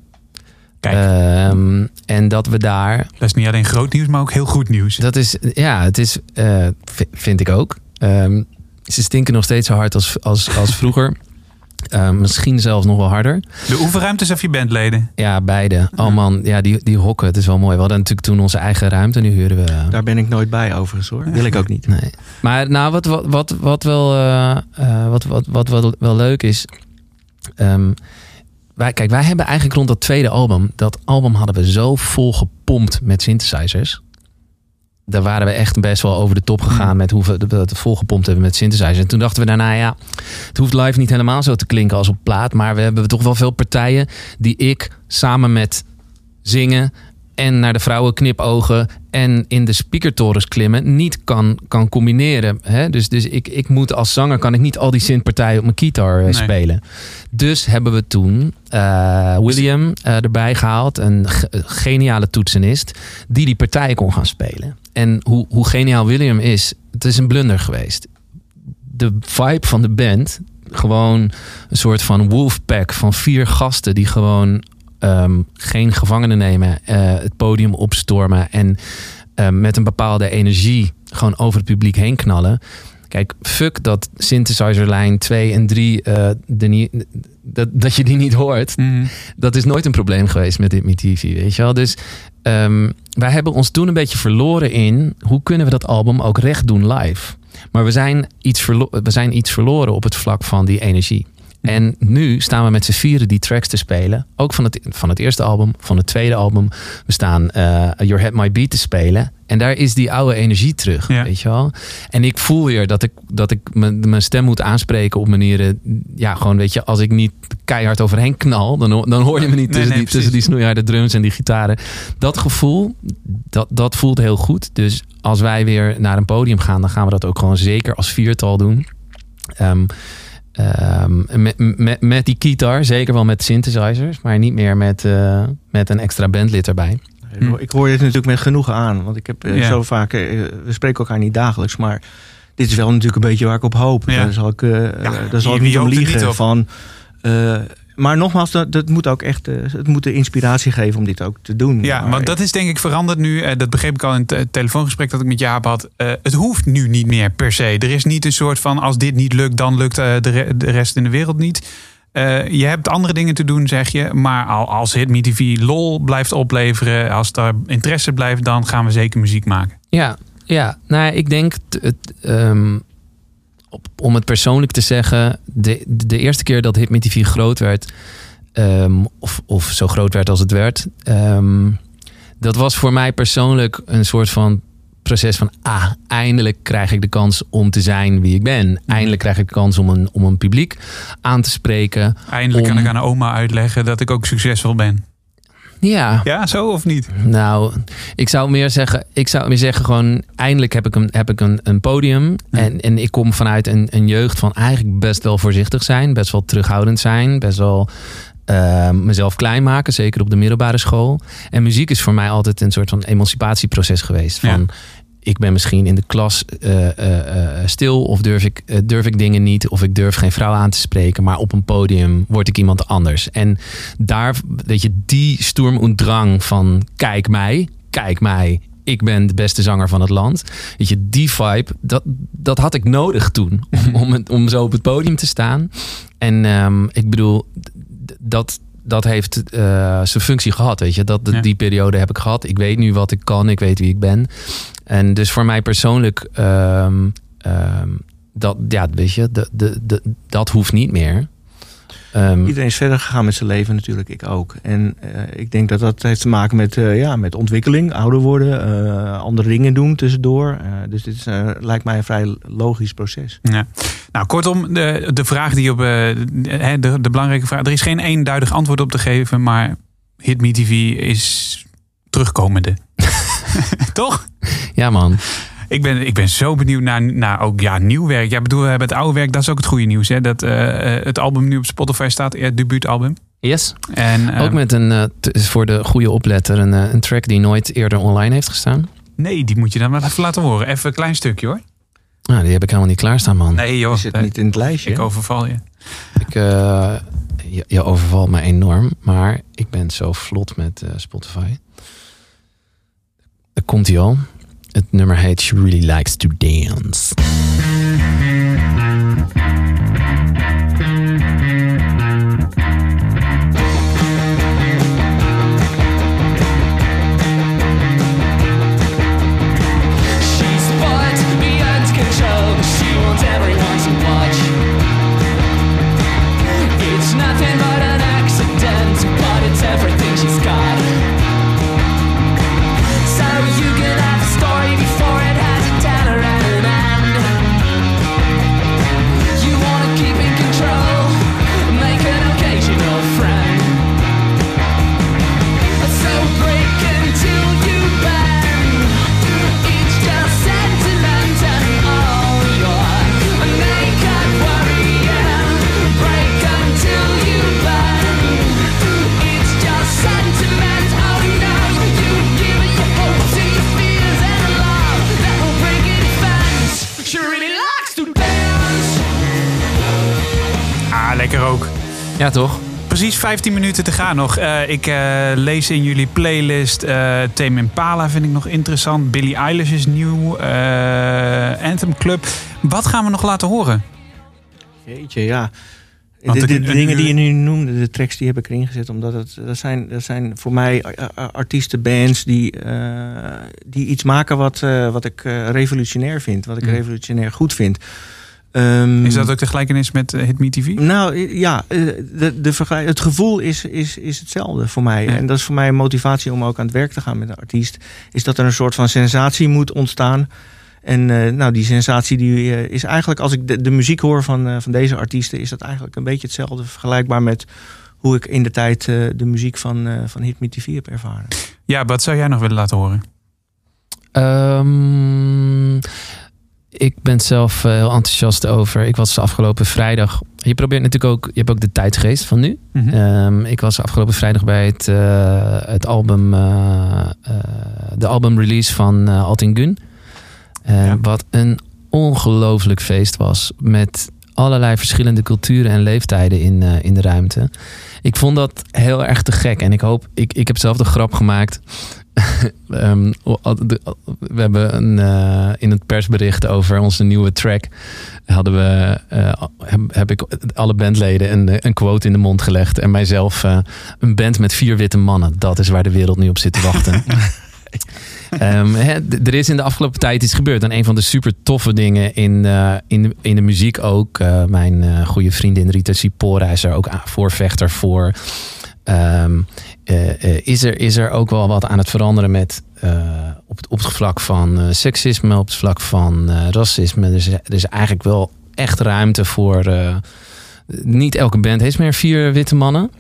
Kijk. Ehm, en dat we daar dat is niet alleen groot nieuws, maar ook heel goed nieuws. Dat is, ja, het is, vind ik ook. Ehm, ze stinken nog steeds zo hard als, als, als vroeger. Eh, misschien zelfs nog wel harder. De oefenruimtes of je bandleden? Ja, beide. Oh man, ja, die, die hokken, het is wel mooi. We hadden natuurlijk toen onze eigen ruimte. Nu huren we... daar ben ik nooit bij overigens hoor. Wil ik ook niet. Nee. Maar nou, wat, wat, wat, wat, wel, eh, eh, wat, wat, wat wel, wel leuk is. ehm, wij, kijk, wij hebben eigenlijk rond dat tweede album. Dat album hadden we zo vol gepompt met synthesizers. Daar waren we echt best wel over de top gegaan met hoeveel we het volgepompt hebben met synthesizers. En toen dachten we daarna, ja, het hoeft live niet helemaal zo te klinken als op plaat. Maar we hebben toch wel veel partijen die ik samen met zingen en naar de vrouwen knipogen en in de speakertorens klimmen niet kan, kan combineren. Hè? Dus, dus ik, ik moet als zanger kan ik niet al die synthpartijen op mijn gitaar eh, Nee. spelen. Dus hebben we toen eh, William eh, erbij gehaald, een ge- geniale toetsenist, die die partijen kon gaan spelen. En hoe, hoe geniaal William is, het is een blunder geweest. De vibe van de band, gewoon een soort van wolfpack van vier gasten die gewoon ehm, geen gevangenen nemen, eh, het podium opstormen en eh, met een bepaalde energie gewoon over het publiek heen knallen. Kijk, fuck dat synthesizerlijn 2 en 3, eh, de dat, dat je die niet hoort. Mhm. Dat is nooit een probleem geweest met dit met TV, weet je wel. Dus ehm, wij hebben ons toen een beetje verloren in... hoe kunnen we dat album ook recht doen live? Maar we zijn iets, verlo- we zijn iets verloren op het vlak van die energie. En nu staan we met z'n vieren die tracks te spelen. Ook van het, van het eerste album, van het tweede album. We staan eh Your Head My Beat te spelen. En daar is die oude energie terug, Ja. weet je wel. En ik voel weer dat ik, dat ik mijn mijn stem moet aanspreken op manieren... Ja, gewoon weet je, als ik niet keihard overheen knal... dan, dan hoor je me niet Nee, tussen, nee, die, tussen die snoeiharde drums en die gitaren. Dat gevoel, dat, dat voelt heel goed. Dus als wij weer naar een podium gaan... dan gaan we dat ook gewoon zeker als viertal doen. Ehm, ehm, met, met, met die gitaar, zeker wel met synthesizers... maar niet meer met, eh, met een extra bandlid erbij. Hm. Ik hoor dit natuurlijk met genoegen aan. Want ik heb eh, Ja. zo vaak... eh, we spreken elkaar niet dagelijks, maar... Dit is wel natuurlijk een beetje waar ik op hoop. Ja. Daar zal ik, daar zal ik niet om niet liegen. Van, eh, maar nogmaals, dat, dat moet ook echt... eh, het moet de inspiratie geven om dit ook te doen. Ja, Maar- want dat is denk ik veranderd nu. Eh, dat begreep ik al in het eh, telefoongesprek dat ik met Jaap had. Eh, het hoeft nu niet meer per se. Er is niet een soort van als dit niet lukt, dan lukt de, re- de rest in de wereld niet. Eh, je hebt andere dingen te doen, zeg je. Maar al, als Hit TV lol blijft opleveren, als er interesse blijft, dan gaan we zeker muziek maken. Ja, ja. Nou, ik denk, t- het, ehm, op, om het persoonlijk te zeggen, de, de eerste keer dat Hit Me TV groot werd, ehm, of, of zo groot werd als het werd, ehm, dat was voor mij persoonlijk een soort van proces van, ah, eindelijk krijg ik de kans om te zijn wie ik ben. Eindelijk krijg ik de kans om een, om een publiek aan te spreken. Eindelijk kan ik aan oma uitleggen dat ik ook succesvol ben. Ja, Ja, zo of niet? Nou, ik zou meer zeggen, ik zou meer zeggen gewoon, eindelijk heb ik een, heb ik een, een podium. En, en ik kom vanuit een, een jeugd van eigenlijk best wel voorzichtig zijn, best wel terughoudend zijn, best wel eh, mezelf klein maken, zeker op de middelbare school. En muziek is voor mij altijd een soort van emancipatieproces geweest. Van, Ik ben misschien in de klas eh, eh, eh, stil of durf ik, durf ik dingen niet of ik durf geen vrouw aan te spreken, maar op een podium word ik iemand anders. En daar, weet je, die sturm und drang van kijk mij, kijk mij, ik ben de beste zanger van het land. Weet je, die vibe, dat, dat had ik nodig toen. Om, om, het, om zo op het podium te staan. En ehm, ik bedoel, dat, dat heeft eh, zijn functie gehad. Weet je, dat, Ja. die periode heb ik gehad. Ik weet nu wat ik kan, ik weet wie ik ben. En dus voor mij persoonlijk, ehm, ehm, dat, ja, weet je, de, de, de, dat hoeft niet meer. Ehm, Iedereen is verder gegaan met zijn leven natuurlijk, ik ook. En eh, ik denk dat dat heeft te maken met, eh, ja, met ontwikkeling, ouder worden, eh, andere dingen doen tussendoor. Eh, dus dit is, lijkt mij een vrij logisch proces. Ja. Nou, kortom, de, de vraag die op. de, de, de belangrijke vraag. Er is geen eenduidig antwoord op te geven, maar Hit Me TV is terugkomende. Toch? ja, man. Ik ben, ik ben zo benieuwd naar, naar ook ja, nieuw werk. Ja, bedoel, we hebben het oude werk, dat is ook het goede nieuws. Hè? Dat eh, eh, het album nu op Spotify staat, het debuutalbum. Yes. En, eh, Ook met een, eh, voor de goede opletter, een, een track die nooit eerder online heeft gestaan. Nee, die moet je dan maar even laten horen. Even een klein stukje hoor. Nou, die heb ik helemaal niet klaarstaan, man. Nee joh, Is het eh, niet in het lijstje? ik overval je. Ik, eh, je, je overvalt me enorm, maar ik ben zo vlot met eh, Spotify. Er komt hij al. Het nummer heet She Really Likes to Dance. Ja, toch? precies 15 minuten te gaan nog. Eh, ik eh, lees in jullie playlist uh, Tame Impala vind ik nog interessant. Billie Eilish is nieuw. eh, Anthem Club. Wat gaan we nog laten horen? Jeetje, ja. De, de- dingen die je nu noemde, de tracks die heb ik erin gezet. Omdat het, dat, zijn, dat zijn voor mij artiesten, bands die, eh, die iets maken wat, eh, wat ik eh, revolutionair vind. Wat ik Mm. revolutionair goed vind. Ehm, Is dat ook de gelijkenis met eh, Hit Me TV? Nou ja, eh, de, het gevoel is, is, is hetzelfde voor mij. Ja. En dat is voor mij een motivatie om ook aan het werk te gaan met een artiest. Is dat er een soort van sensatie moet ontstaan. En eh, nou, die sensatie die, is eigenlijk, als ik de, de muziek hoor van, eh, van deze artiesten, is dat eigenlijk een beetje hetzelfde. Vergelijkbaar met hoe ik in de tijd eh, de muziek van, eh van Hit Me TV heb ervaren. Ja, wat zou jij nog willen laten horen? Ehm, ik ben zelf eh, heel enthousiast over. Ik was afgelopen vrijdag. Je probeert natuurlijk ook. Je hebt ook de tijdgeest van nu. Mhm. Ehm, ik was afgelopen vrijdag bij het, eh, het album, eh, de albumrelease van Altin Gun. Ja. Wat een ongelooflijk feest was. Met allerlei verschillende culturen en leeftijden in, in de ruimte. Ik vond dat heel erg te gek. En ik hoop, ik, ik heb zelf de grap gemaakt. Ehm, we hebben een, eh, in het persbericht over onze nieuwe track hadden we, eh, heb, heb ik alle bandleden een, een quote in de mond gelegd. En mijzelf eh, een band met vier witte mannen. Dat is waar de wereld nu op zit te wachten. Ehm, er is in de afgelopen tijd iets gebeurd. En een van de super toffe dingen in, in, de, in de muziek ook. mijn eh, goede vriendin Rita Sipora is er ook voorvechter voor. Ehm, eh, eh, is, er, is er ook wel wat aan het veranderen met eh, op, het, op het vlak van eh, seksisme, op het vlak van eh, racisme. Er is, er is eigenlijk wel echt ruimte voor. eh, niet elke band heeft meer vier witte mannen.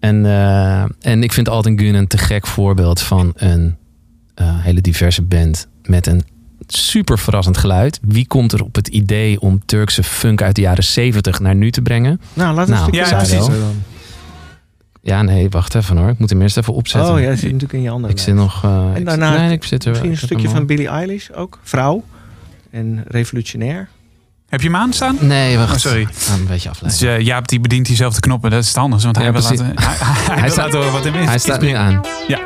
En, eh, en ik vind Alten Gun een te gek voorbeeld van een eh, hele diverse band met een super verrassend geluid. Wie komt er op het idee om Turkse funk uit de jaren 70 naar nu te brengen? Nou, laat een Nou, stukje ja, laten precies. dan. Ja, nee, wacht even hoor. Ik moet hem eerst even opzetten. Oh ja, dat zit natuurlijk in je andere ik zit nog. eh, En ik daarna zit, nee, ik zit er. Misschien een stukje van. Billie Eilish ook. Vrouw. En revolutionair. Heb je hem aanstaan? Nee, wacht. Oh, sorry. Ik ga hem een beetje Dus, afleiden. eh, Jaap die bedient diezelfde knoppen. Dat is het anders. Want hij Ja, wil precies. laten, hij, hij, Hij wil staat- laten horen wat hem is. Hij staat nu aan. Ja.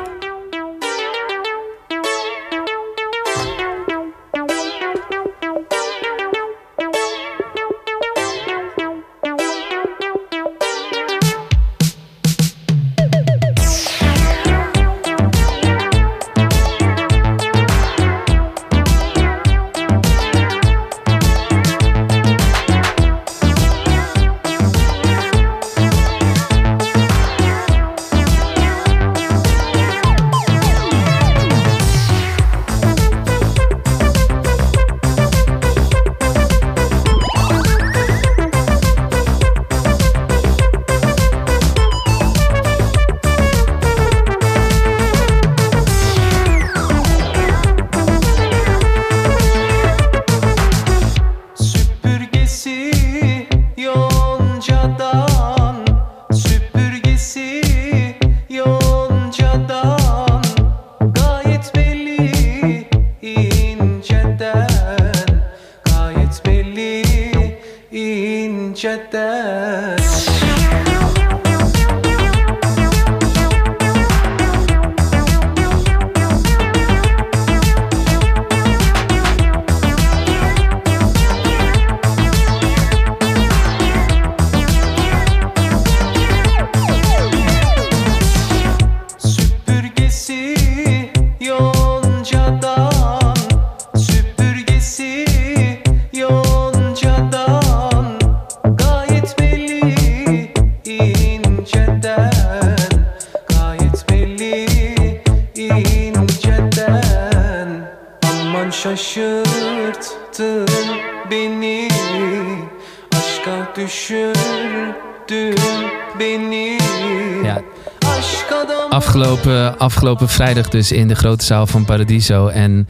Afgelopen, vrijdag dus in de grote zaal van Paradiso. En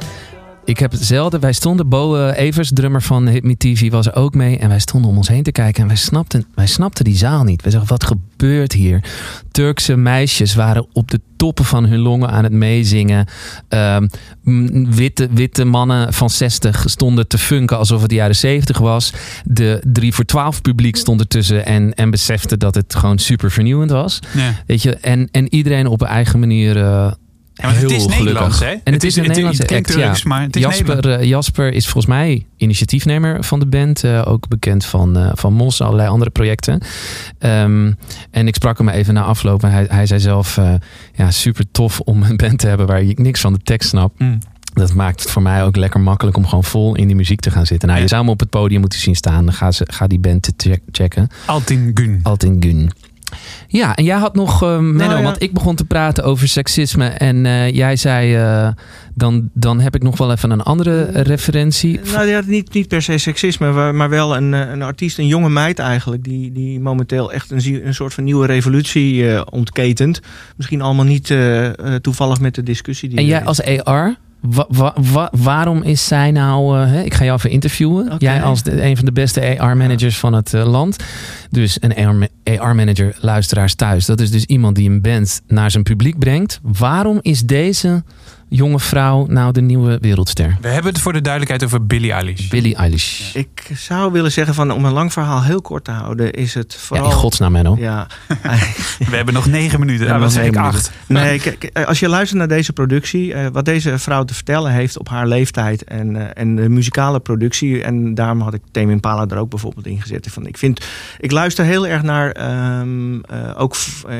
ik heb hetzelfde. Wij stonden, Bo eh, Evers, drummer van Hit Me TV, was er ook mee. En wij stonden om ons heen te kijken. En wij snapten, wij snapten die zaal niet. We zeggen, wat gebeurt hier? Turkse meisjes waren op de toppen van hun longen aan het meezingen. Ehm, witte, witte mannen van 60 stonden te funken alsof het de jaren 70 was. De 3 voor 12 publiek stond ertussen en, en besefte dat het gewoon super vernieuwend was. Ja. Weet je, en, en iedereen op een eigen manier. eh Ja, het is gelukkig. Nederlands, hè? En het, is een Nederlandse het klinkt act, ja. Turks, maar het is Jasper, Nederlands. eh, Jasper is volgens mij initiatiefnemer van de band. eh, ook bekend van, eh, van Mos, allerlei andere projecten. Ehm, en ik sprak hem even na afloop. En hij, hij zei zelf, eh, ja, super tof om een band te hebben waar je niks van de tekst snapt. Mm. Dat maakt het voor mij ook lekker makkelijk om gewoon vol in die muziek te gaan zitten. Nou, Ja. je zou hem op het podium moeten zien staan. Dan ga, ze, ga die band te check- checken. Altin Gun. Altin Gun. Ja, en jij had nog, eh Menno, Nou ja. want ik begon te praten over seksisme. En eh, jij zei, eh, dan, dan heb ik nog wel even een andere referentie. Nou ja, niet, niet per se seksisme, maar wel een, een artiest, een jonge meid eigenlijk, die, die momenteel echt een, een soort van nieuwe revolutie ontketent. Misschien allemaal niet toevallig met de discussie die En jij als AR, wa- wa- wa- waarom is zij nou... eh, hè, ik ga jou even interviewen. Jij als de, een van de beste AR-managers van het eh, land. Dus een AR-manager, luisteraars thuis. Dat is dus iemand die een band naar zijn publiek brengt. Waarom is deze jonge vrouw nou de nieuwe wereldster? We hebben het voor de duidelijkheid over Billie Eilish. Billie Eilish. Ik zou willen zeggen van om een lang verhaal heel kort te houden, is het Ja, vooral. in godsnaam, Menno. Ja, We hebben nog negen minuten. Ja, Nou, wat zeg ik? negen Acht. Nee, kijk, als je luistert naar deze productie, eh, wat deze vrouw te vertellen heeft op haar leeftijd en, eh, en de muzikale productie, en daarom had ik Tame Impala er ook bijvoorbeeld in gezet. Van, ik, vind, ik luister heel erg naar ehm, eh, ook eh,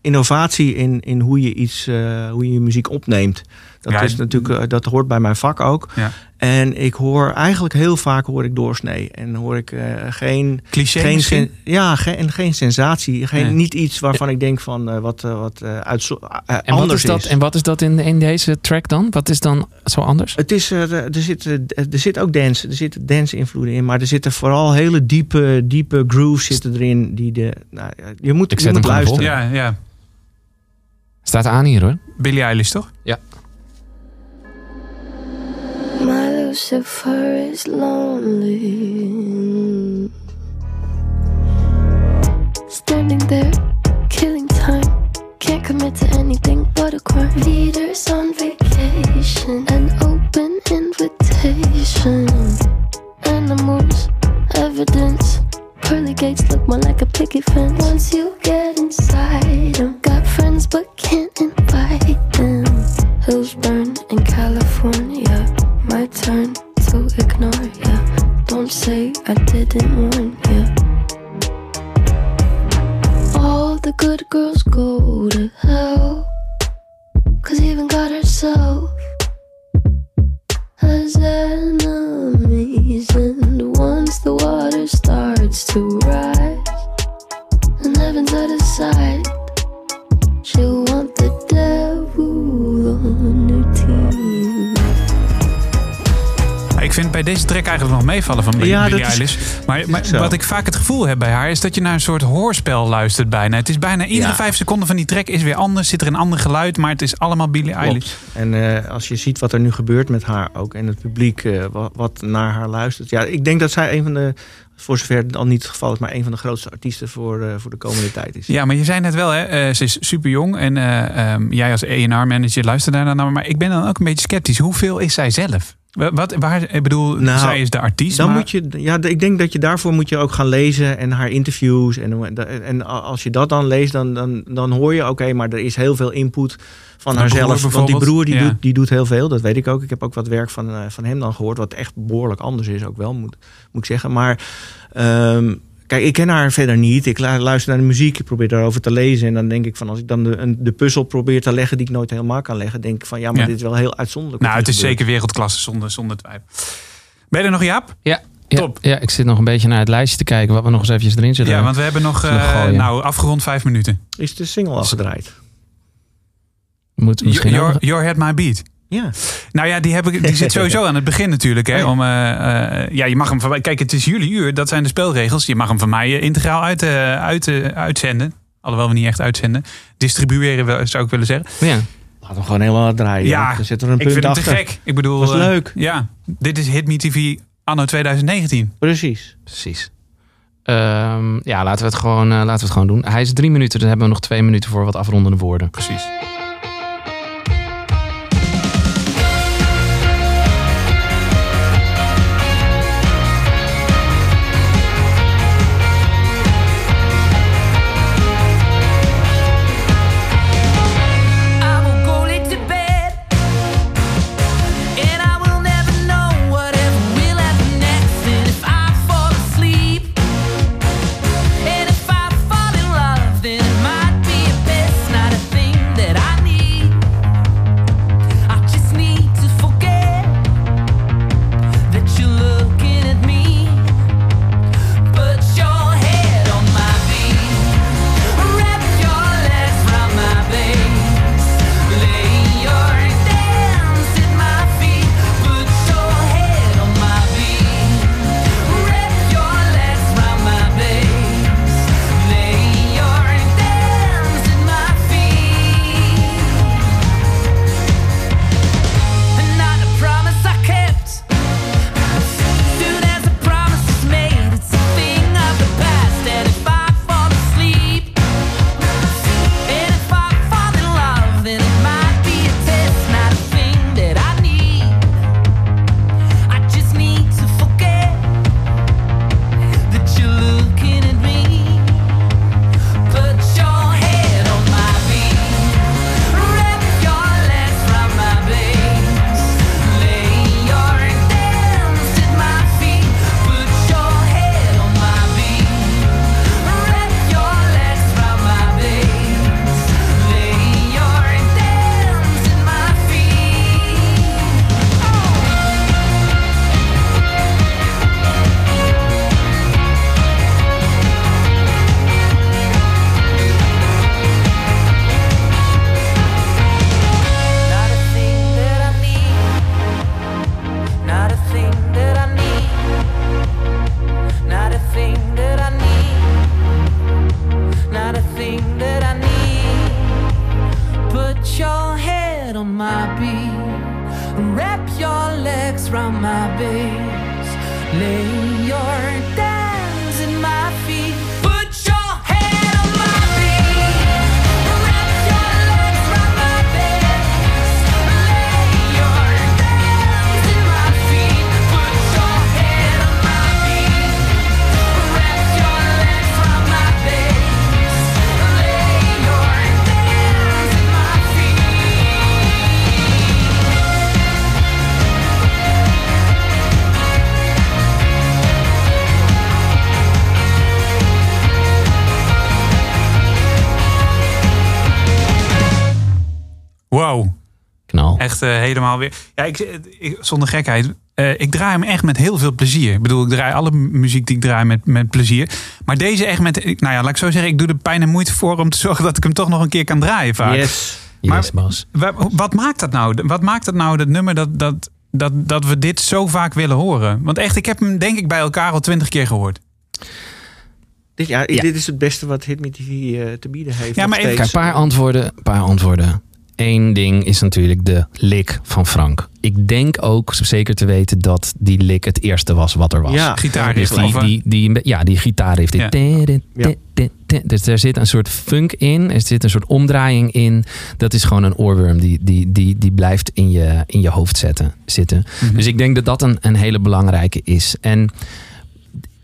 innovatie in, in hoe je iets, eh, hoe je je muziek opneemt. Dat, Ja, is natuurlijk, eh, dat hoort bij mijn vak ook. Ja. En ik hoor eigenlijk heel vaak hoor ik doorsnee. En hoor ik eh, geen, Cliché geen, sen- ja, geen, en geen sensatie. Geen, Nee. Niet iets waarvan ik denk van eh, wat, wat eh, uitzo- eh, En wat anders is dat, en wat is dat in, in deze track dan? Wat is dan zo anders? Het is, er, zit, er zit ook dance, er zitten dance invloeden in, maar er zitten vooral hele diepe, diepe grooves zitten erin die de, nou, je moet, Ik je zet moet hem gewoon luisteren. Ja, ja. Staat aan hier hoor. Billie Eilish, toch? My Lucifer is lonely. Standing there, killing time. Can't commit to anything but a crime. Leaders on vacation, an open invitation. Animals, evidence. Pearly gates look more like a picket fence. Once you get inside them, meevallen van Billie Ja, Billie dat is- Eilish. Maar, maar wat ik vaak het gevoel heb bij haar... is dat je naar een soort hoorspel luistert bijna. Het is bijna iedere Ja. vijf seconden van die track is weer anders. Zit er een ander geluid, maar het is allemaal Billie Eilish. En eh, als je ziet wat er nu gebeurt met haar ook en het publiek eh, wat, wat naar haar luistert. Ja, ik denk dat zij een van de, voor zover het al niet het geval is, maar een van de grootste artiesten voor, eh, voor de komende tijd is. Ja, maar je zei net wel, hè, eh, ze is super jong. En eh, ehm, jij als A&R-manager luistert daar dan naar. Maar ik ben dan ook een beetje sceptisch. Hoeveel is zij zelf? Wa- Wat, waar, ik bedoel, Nou, zij is de artiest. Dan maar- moet je, ja, ik denk dat je daarvoor moet je ook gaan lezen en haar interviews. En, en als je dat dan leest, dan, dan, dan hoor je, oké, maar er is heel veel input van haarzelf. Want die broer die, Ja. doet, die doet heel veel, dat weet ik ook. Ik heb ook wat werk van, eh, van hem dan gehoord, wat echt behoorlijk anders is ook wel, moet, moet ik zeggen. Maar ehm, kijk, ik ken haar verder niet. Ik lu- luister naar de muziek, ik probeer daarover te lezen. En dan denk ik van, als ik dan de, de puzzel probeer te leggen die ik nooit helemaal kan leggen, denk ik van, ja, maar Ja. dit is wel heel uitzonderlijk. Nou, het is gebeurt. zeker wereldklasse zonder, zonder twijfel. Ben je er nog, Jaap? Ja, ja, Top. Ja, ik zit nog een beetje naar het lijstje te kijken wat we nog eens eventjes erin zetten. Ja, want we hebben nog, eh, gooien? nou, afgerond vijf minuten. Is de single al gedraaid? Moet misschien Your, Your Head My Beat. Ja. Nou ja, die, heb ik, die zit sowieso aan het begin natuurlijk. Hè, Oh ja. om, eh, eh, ja, je mag hem van mij. Kijk, het is jullie uur. Dat zijn de spelregels. Je mag hem van mij eh, integraal uit, eh, uit, eh, uitzenden. Alhoewel we niet echt uitzenden. Distribueren we- zou ik willen zeggen. Ja. Laat hem gewoon helemaal draaien. Ja, Dan zit er een ik punt vind het te gek. Ik bedoel, Was eh, leuk. Ja, dit is Hit Me TV anno 2019. Precies. Precies. Ehm, ja, laten we, het gewoon, laten we het gewoon doen. Hij is drie minuten, dan hebben we nog twee minuten voor wat afrondende woorden. Precies. Echt eh, helemaal weer. Ja, ik, ik, zonder gekheid. eh, ik draai hem echt met heel veel plezier. Ik bedoel, ik draai alle muziek die ik draai met, met plezier. Maar deze echt met. Nou ja, laat ik zo zeggen. Ik doe er pijn en moeite voor om te zorgen dat ik hem toch nog een keer kan draaien vaak. Yes. Maar- Yes, Bas. Wa- Wat maakt dat nou? Wat maakt dat nou, dat nummer, dat, dat, dat, dat we dit zo vaak willen horen? Want echt, ik heb hem denk ik bij elkaar al twintig keer gehoord. Dit, ja, Ja. dit is het beste wat Hit Me TV eh, te bieden heeft. Ja, maar even-. Kijk, een paar antwoorden. Een paar antwoorden. Eén ding is natuurlijk de lik van Frank. Ik denk ook zeker te weten dat die lik het eerste was wat er was. Ja, Gitaarriff, Dus die, die, die, ja, die gitaarriff. Ja. Dus er zit een soort funk in. Er zit een soort omdraaiing in. Dat is gewoon een oorworm die, die, die, die blijft in je, in je hoofd zetten, zitten. Mhm. Dus ik denk dat dat een, een hele belangrijke is. En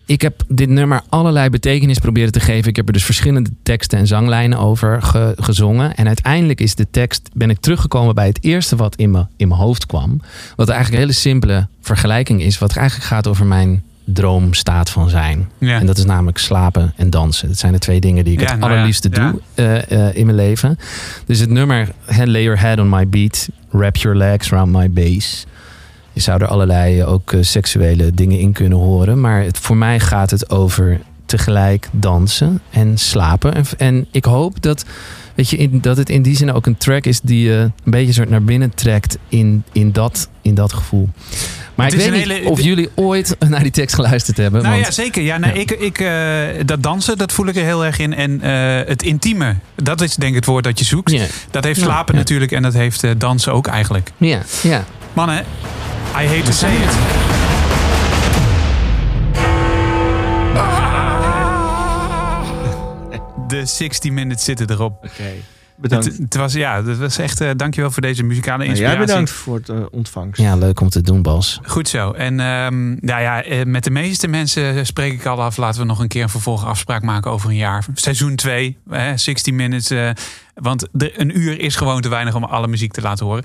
ik heb dit nummer allerlei betekenis proberen te geven. Ik heb er dus verschillende teksten en zanglijnen over ge- gezongen. En uiteindelijk is de tekst, ben ik teruggekomen bij het eerste wat in me, in mijn hoofd kwam. Wat eigenlijk een hele simpele vergelijking is. Wat eigenlijk gaat over mijn droomstaat van zijn. Ja. En dat is namelijk slapen en dansen. Dat zijn de twee dingen die ik Ja, het nou ja, allerliefste doe eh, eh, in mijn leven. Dus het nummer Lay Your Head on My Beat, Wrap Your Legs Around My Base. Je zou er allerlei eh, ook eh, seksuele dingen in kunnen horen. Maar het, voor mij gaat het over tegelijk dansen en slapen. En, en ik hoop dat, weet je, in, dat het in die zin ook een track is die je een beetje soort naar binnen trekt in, in, dat, in dat gevoel. Maar Het ik weet niet hele- of jullie ooit naar die tekst geluisterd hebben. Nou want- ja, zeker. Ja, nou, Ja. Ik, ik, eh, dat dansen, dat voel ik er heel erg in. En eh, het intieme, dat is denk ik het woord dat je zoekt. Ja. Dat heeft slapen ja. natuurlijk en dat heeft eh, dansen ook eigenlijk. Ja, ja. Mannen, I hate to say it. De 60 minutes zitten erop. Bedankt. Het, het was, ja, dat was echt, eh, dankjewel voor deze muzikale Nou, inspiratie. jij bedankt voor het eh, ontvangst. ja, leuk om te doen, Bas. Goed zo. En ehm, nou ja, eh, met de meeste mensen spreek ik al af. Laten we nog een keer een vervolgafspraak maken over een jaar. Seizoen 2, 60 minutes. eh, want de, een uur is gewoon te weinig om alle muziek te laten horen.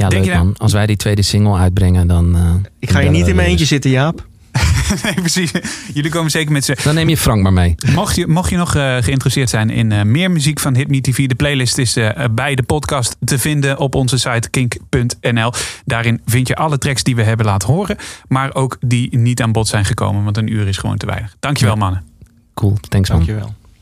Ja, Denk leuk je nou- man. Als wij die tweede single uitbrengen, dan... eh, Ik ga je niet in mijn eentje eens. zitten, Jaap. nee, precies. Jullie komen zeker met z'n... Dan neem je Frank maar mee. Mocht je, mocht je nog eh, geïnteresseerd zijn in eh, meer muziek van Hit Me TV, de playlist is eh, bij de podcast te vinden op onze site kink.nl. Daarin vind je alle tracks die we hebben laten horen, maar ook die niet aan bod zijn gekomen, want een uur is gewoon te weinig. Dankjewel Ja. mannen. Cool, thanks man. Dankjewel.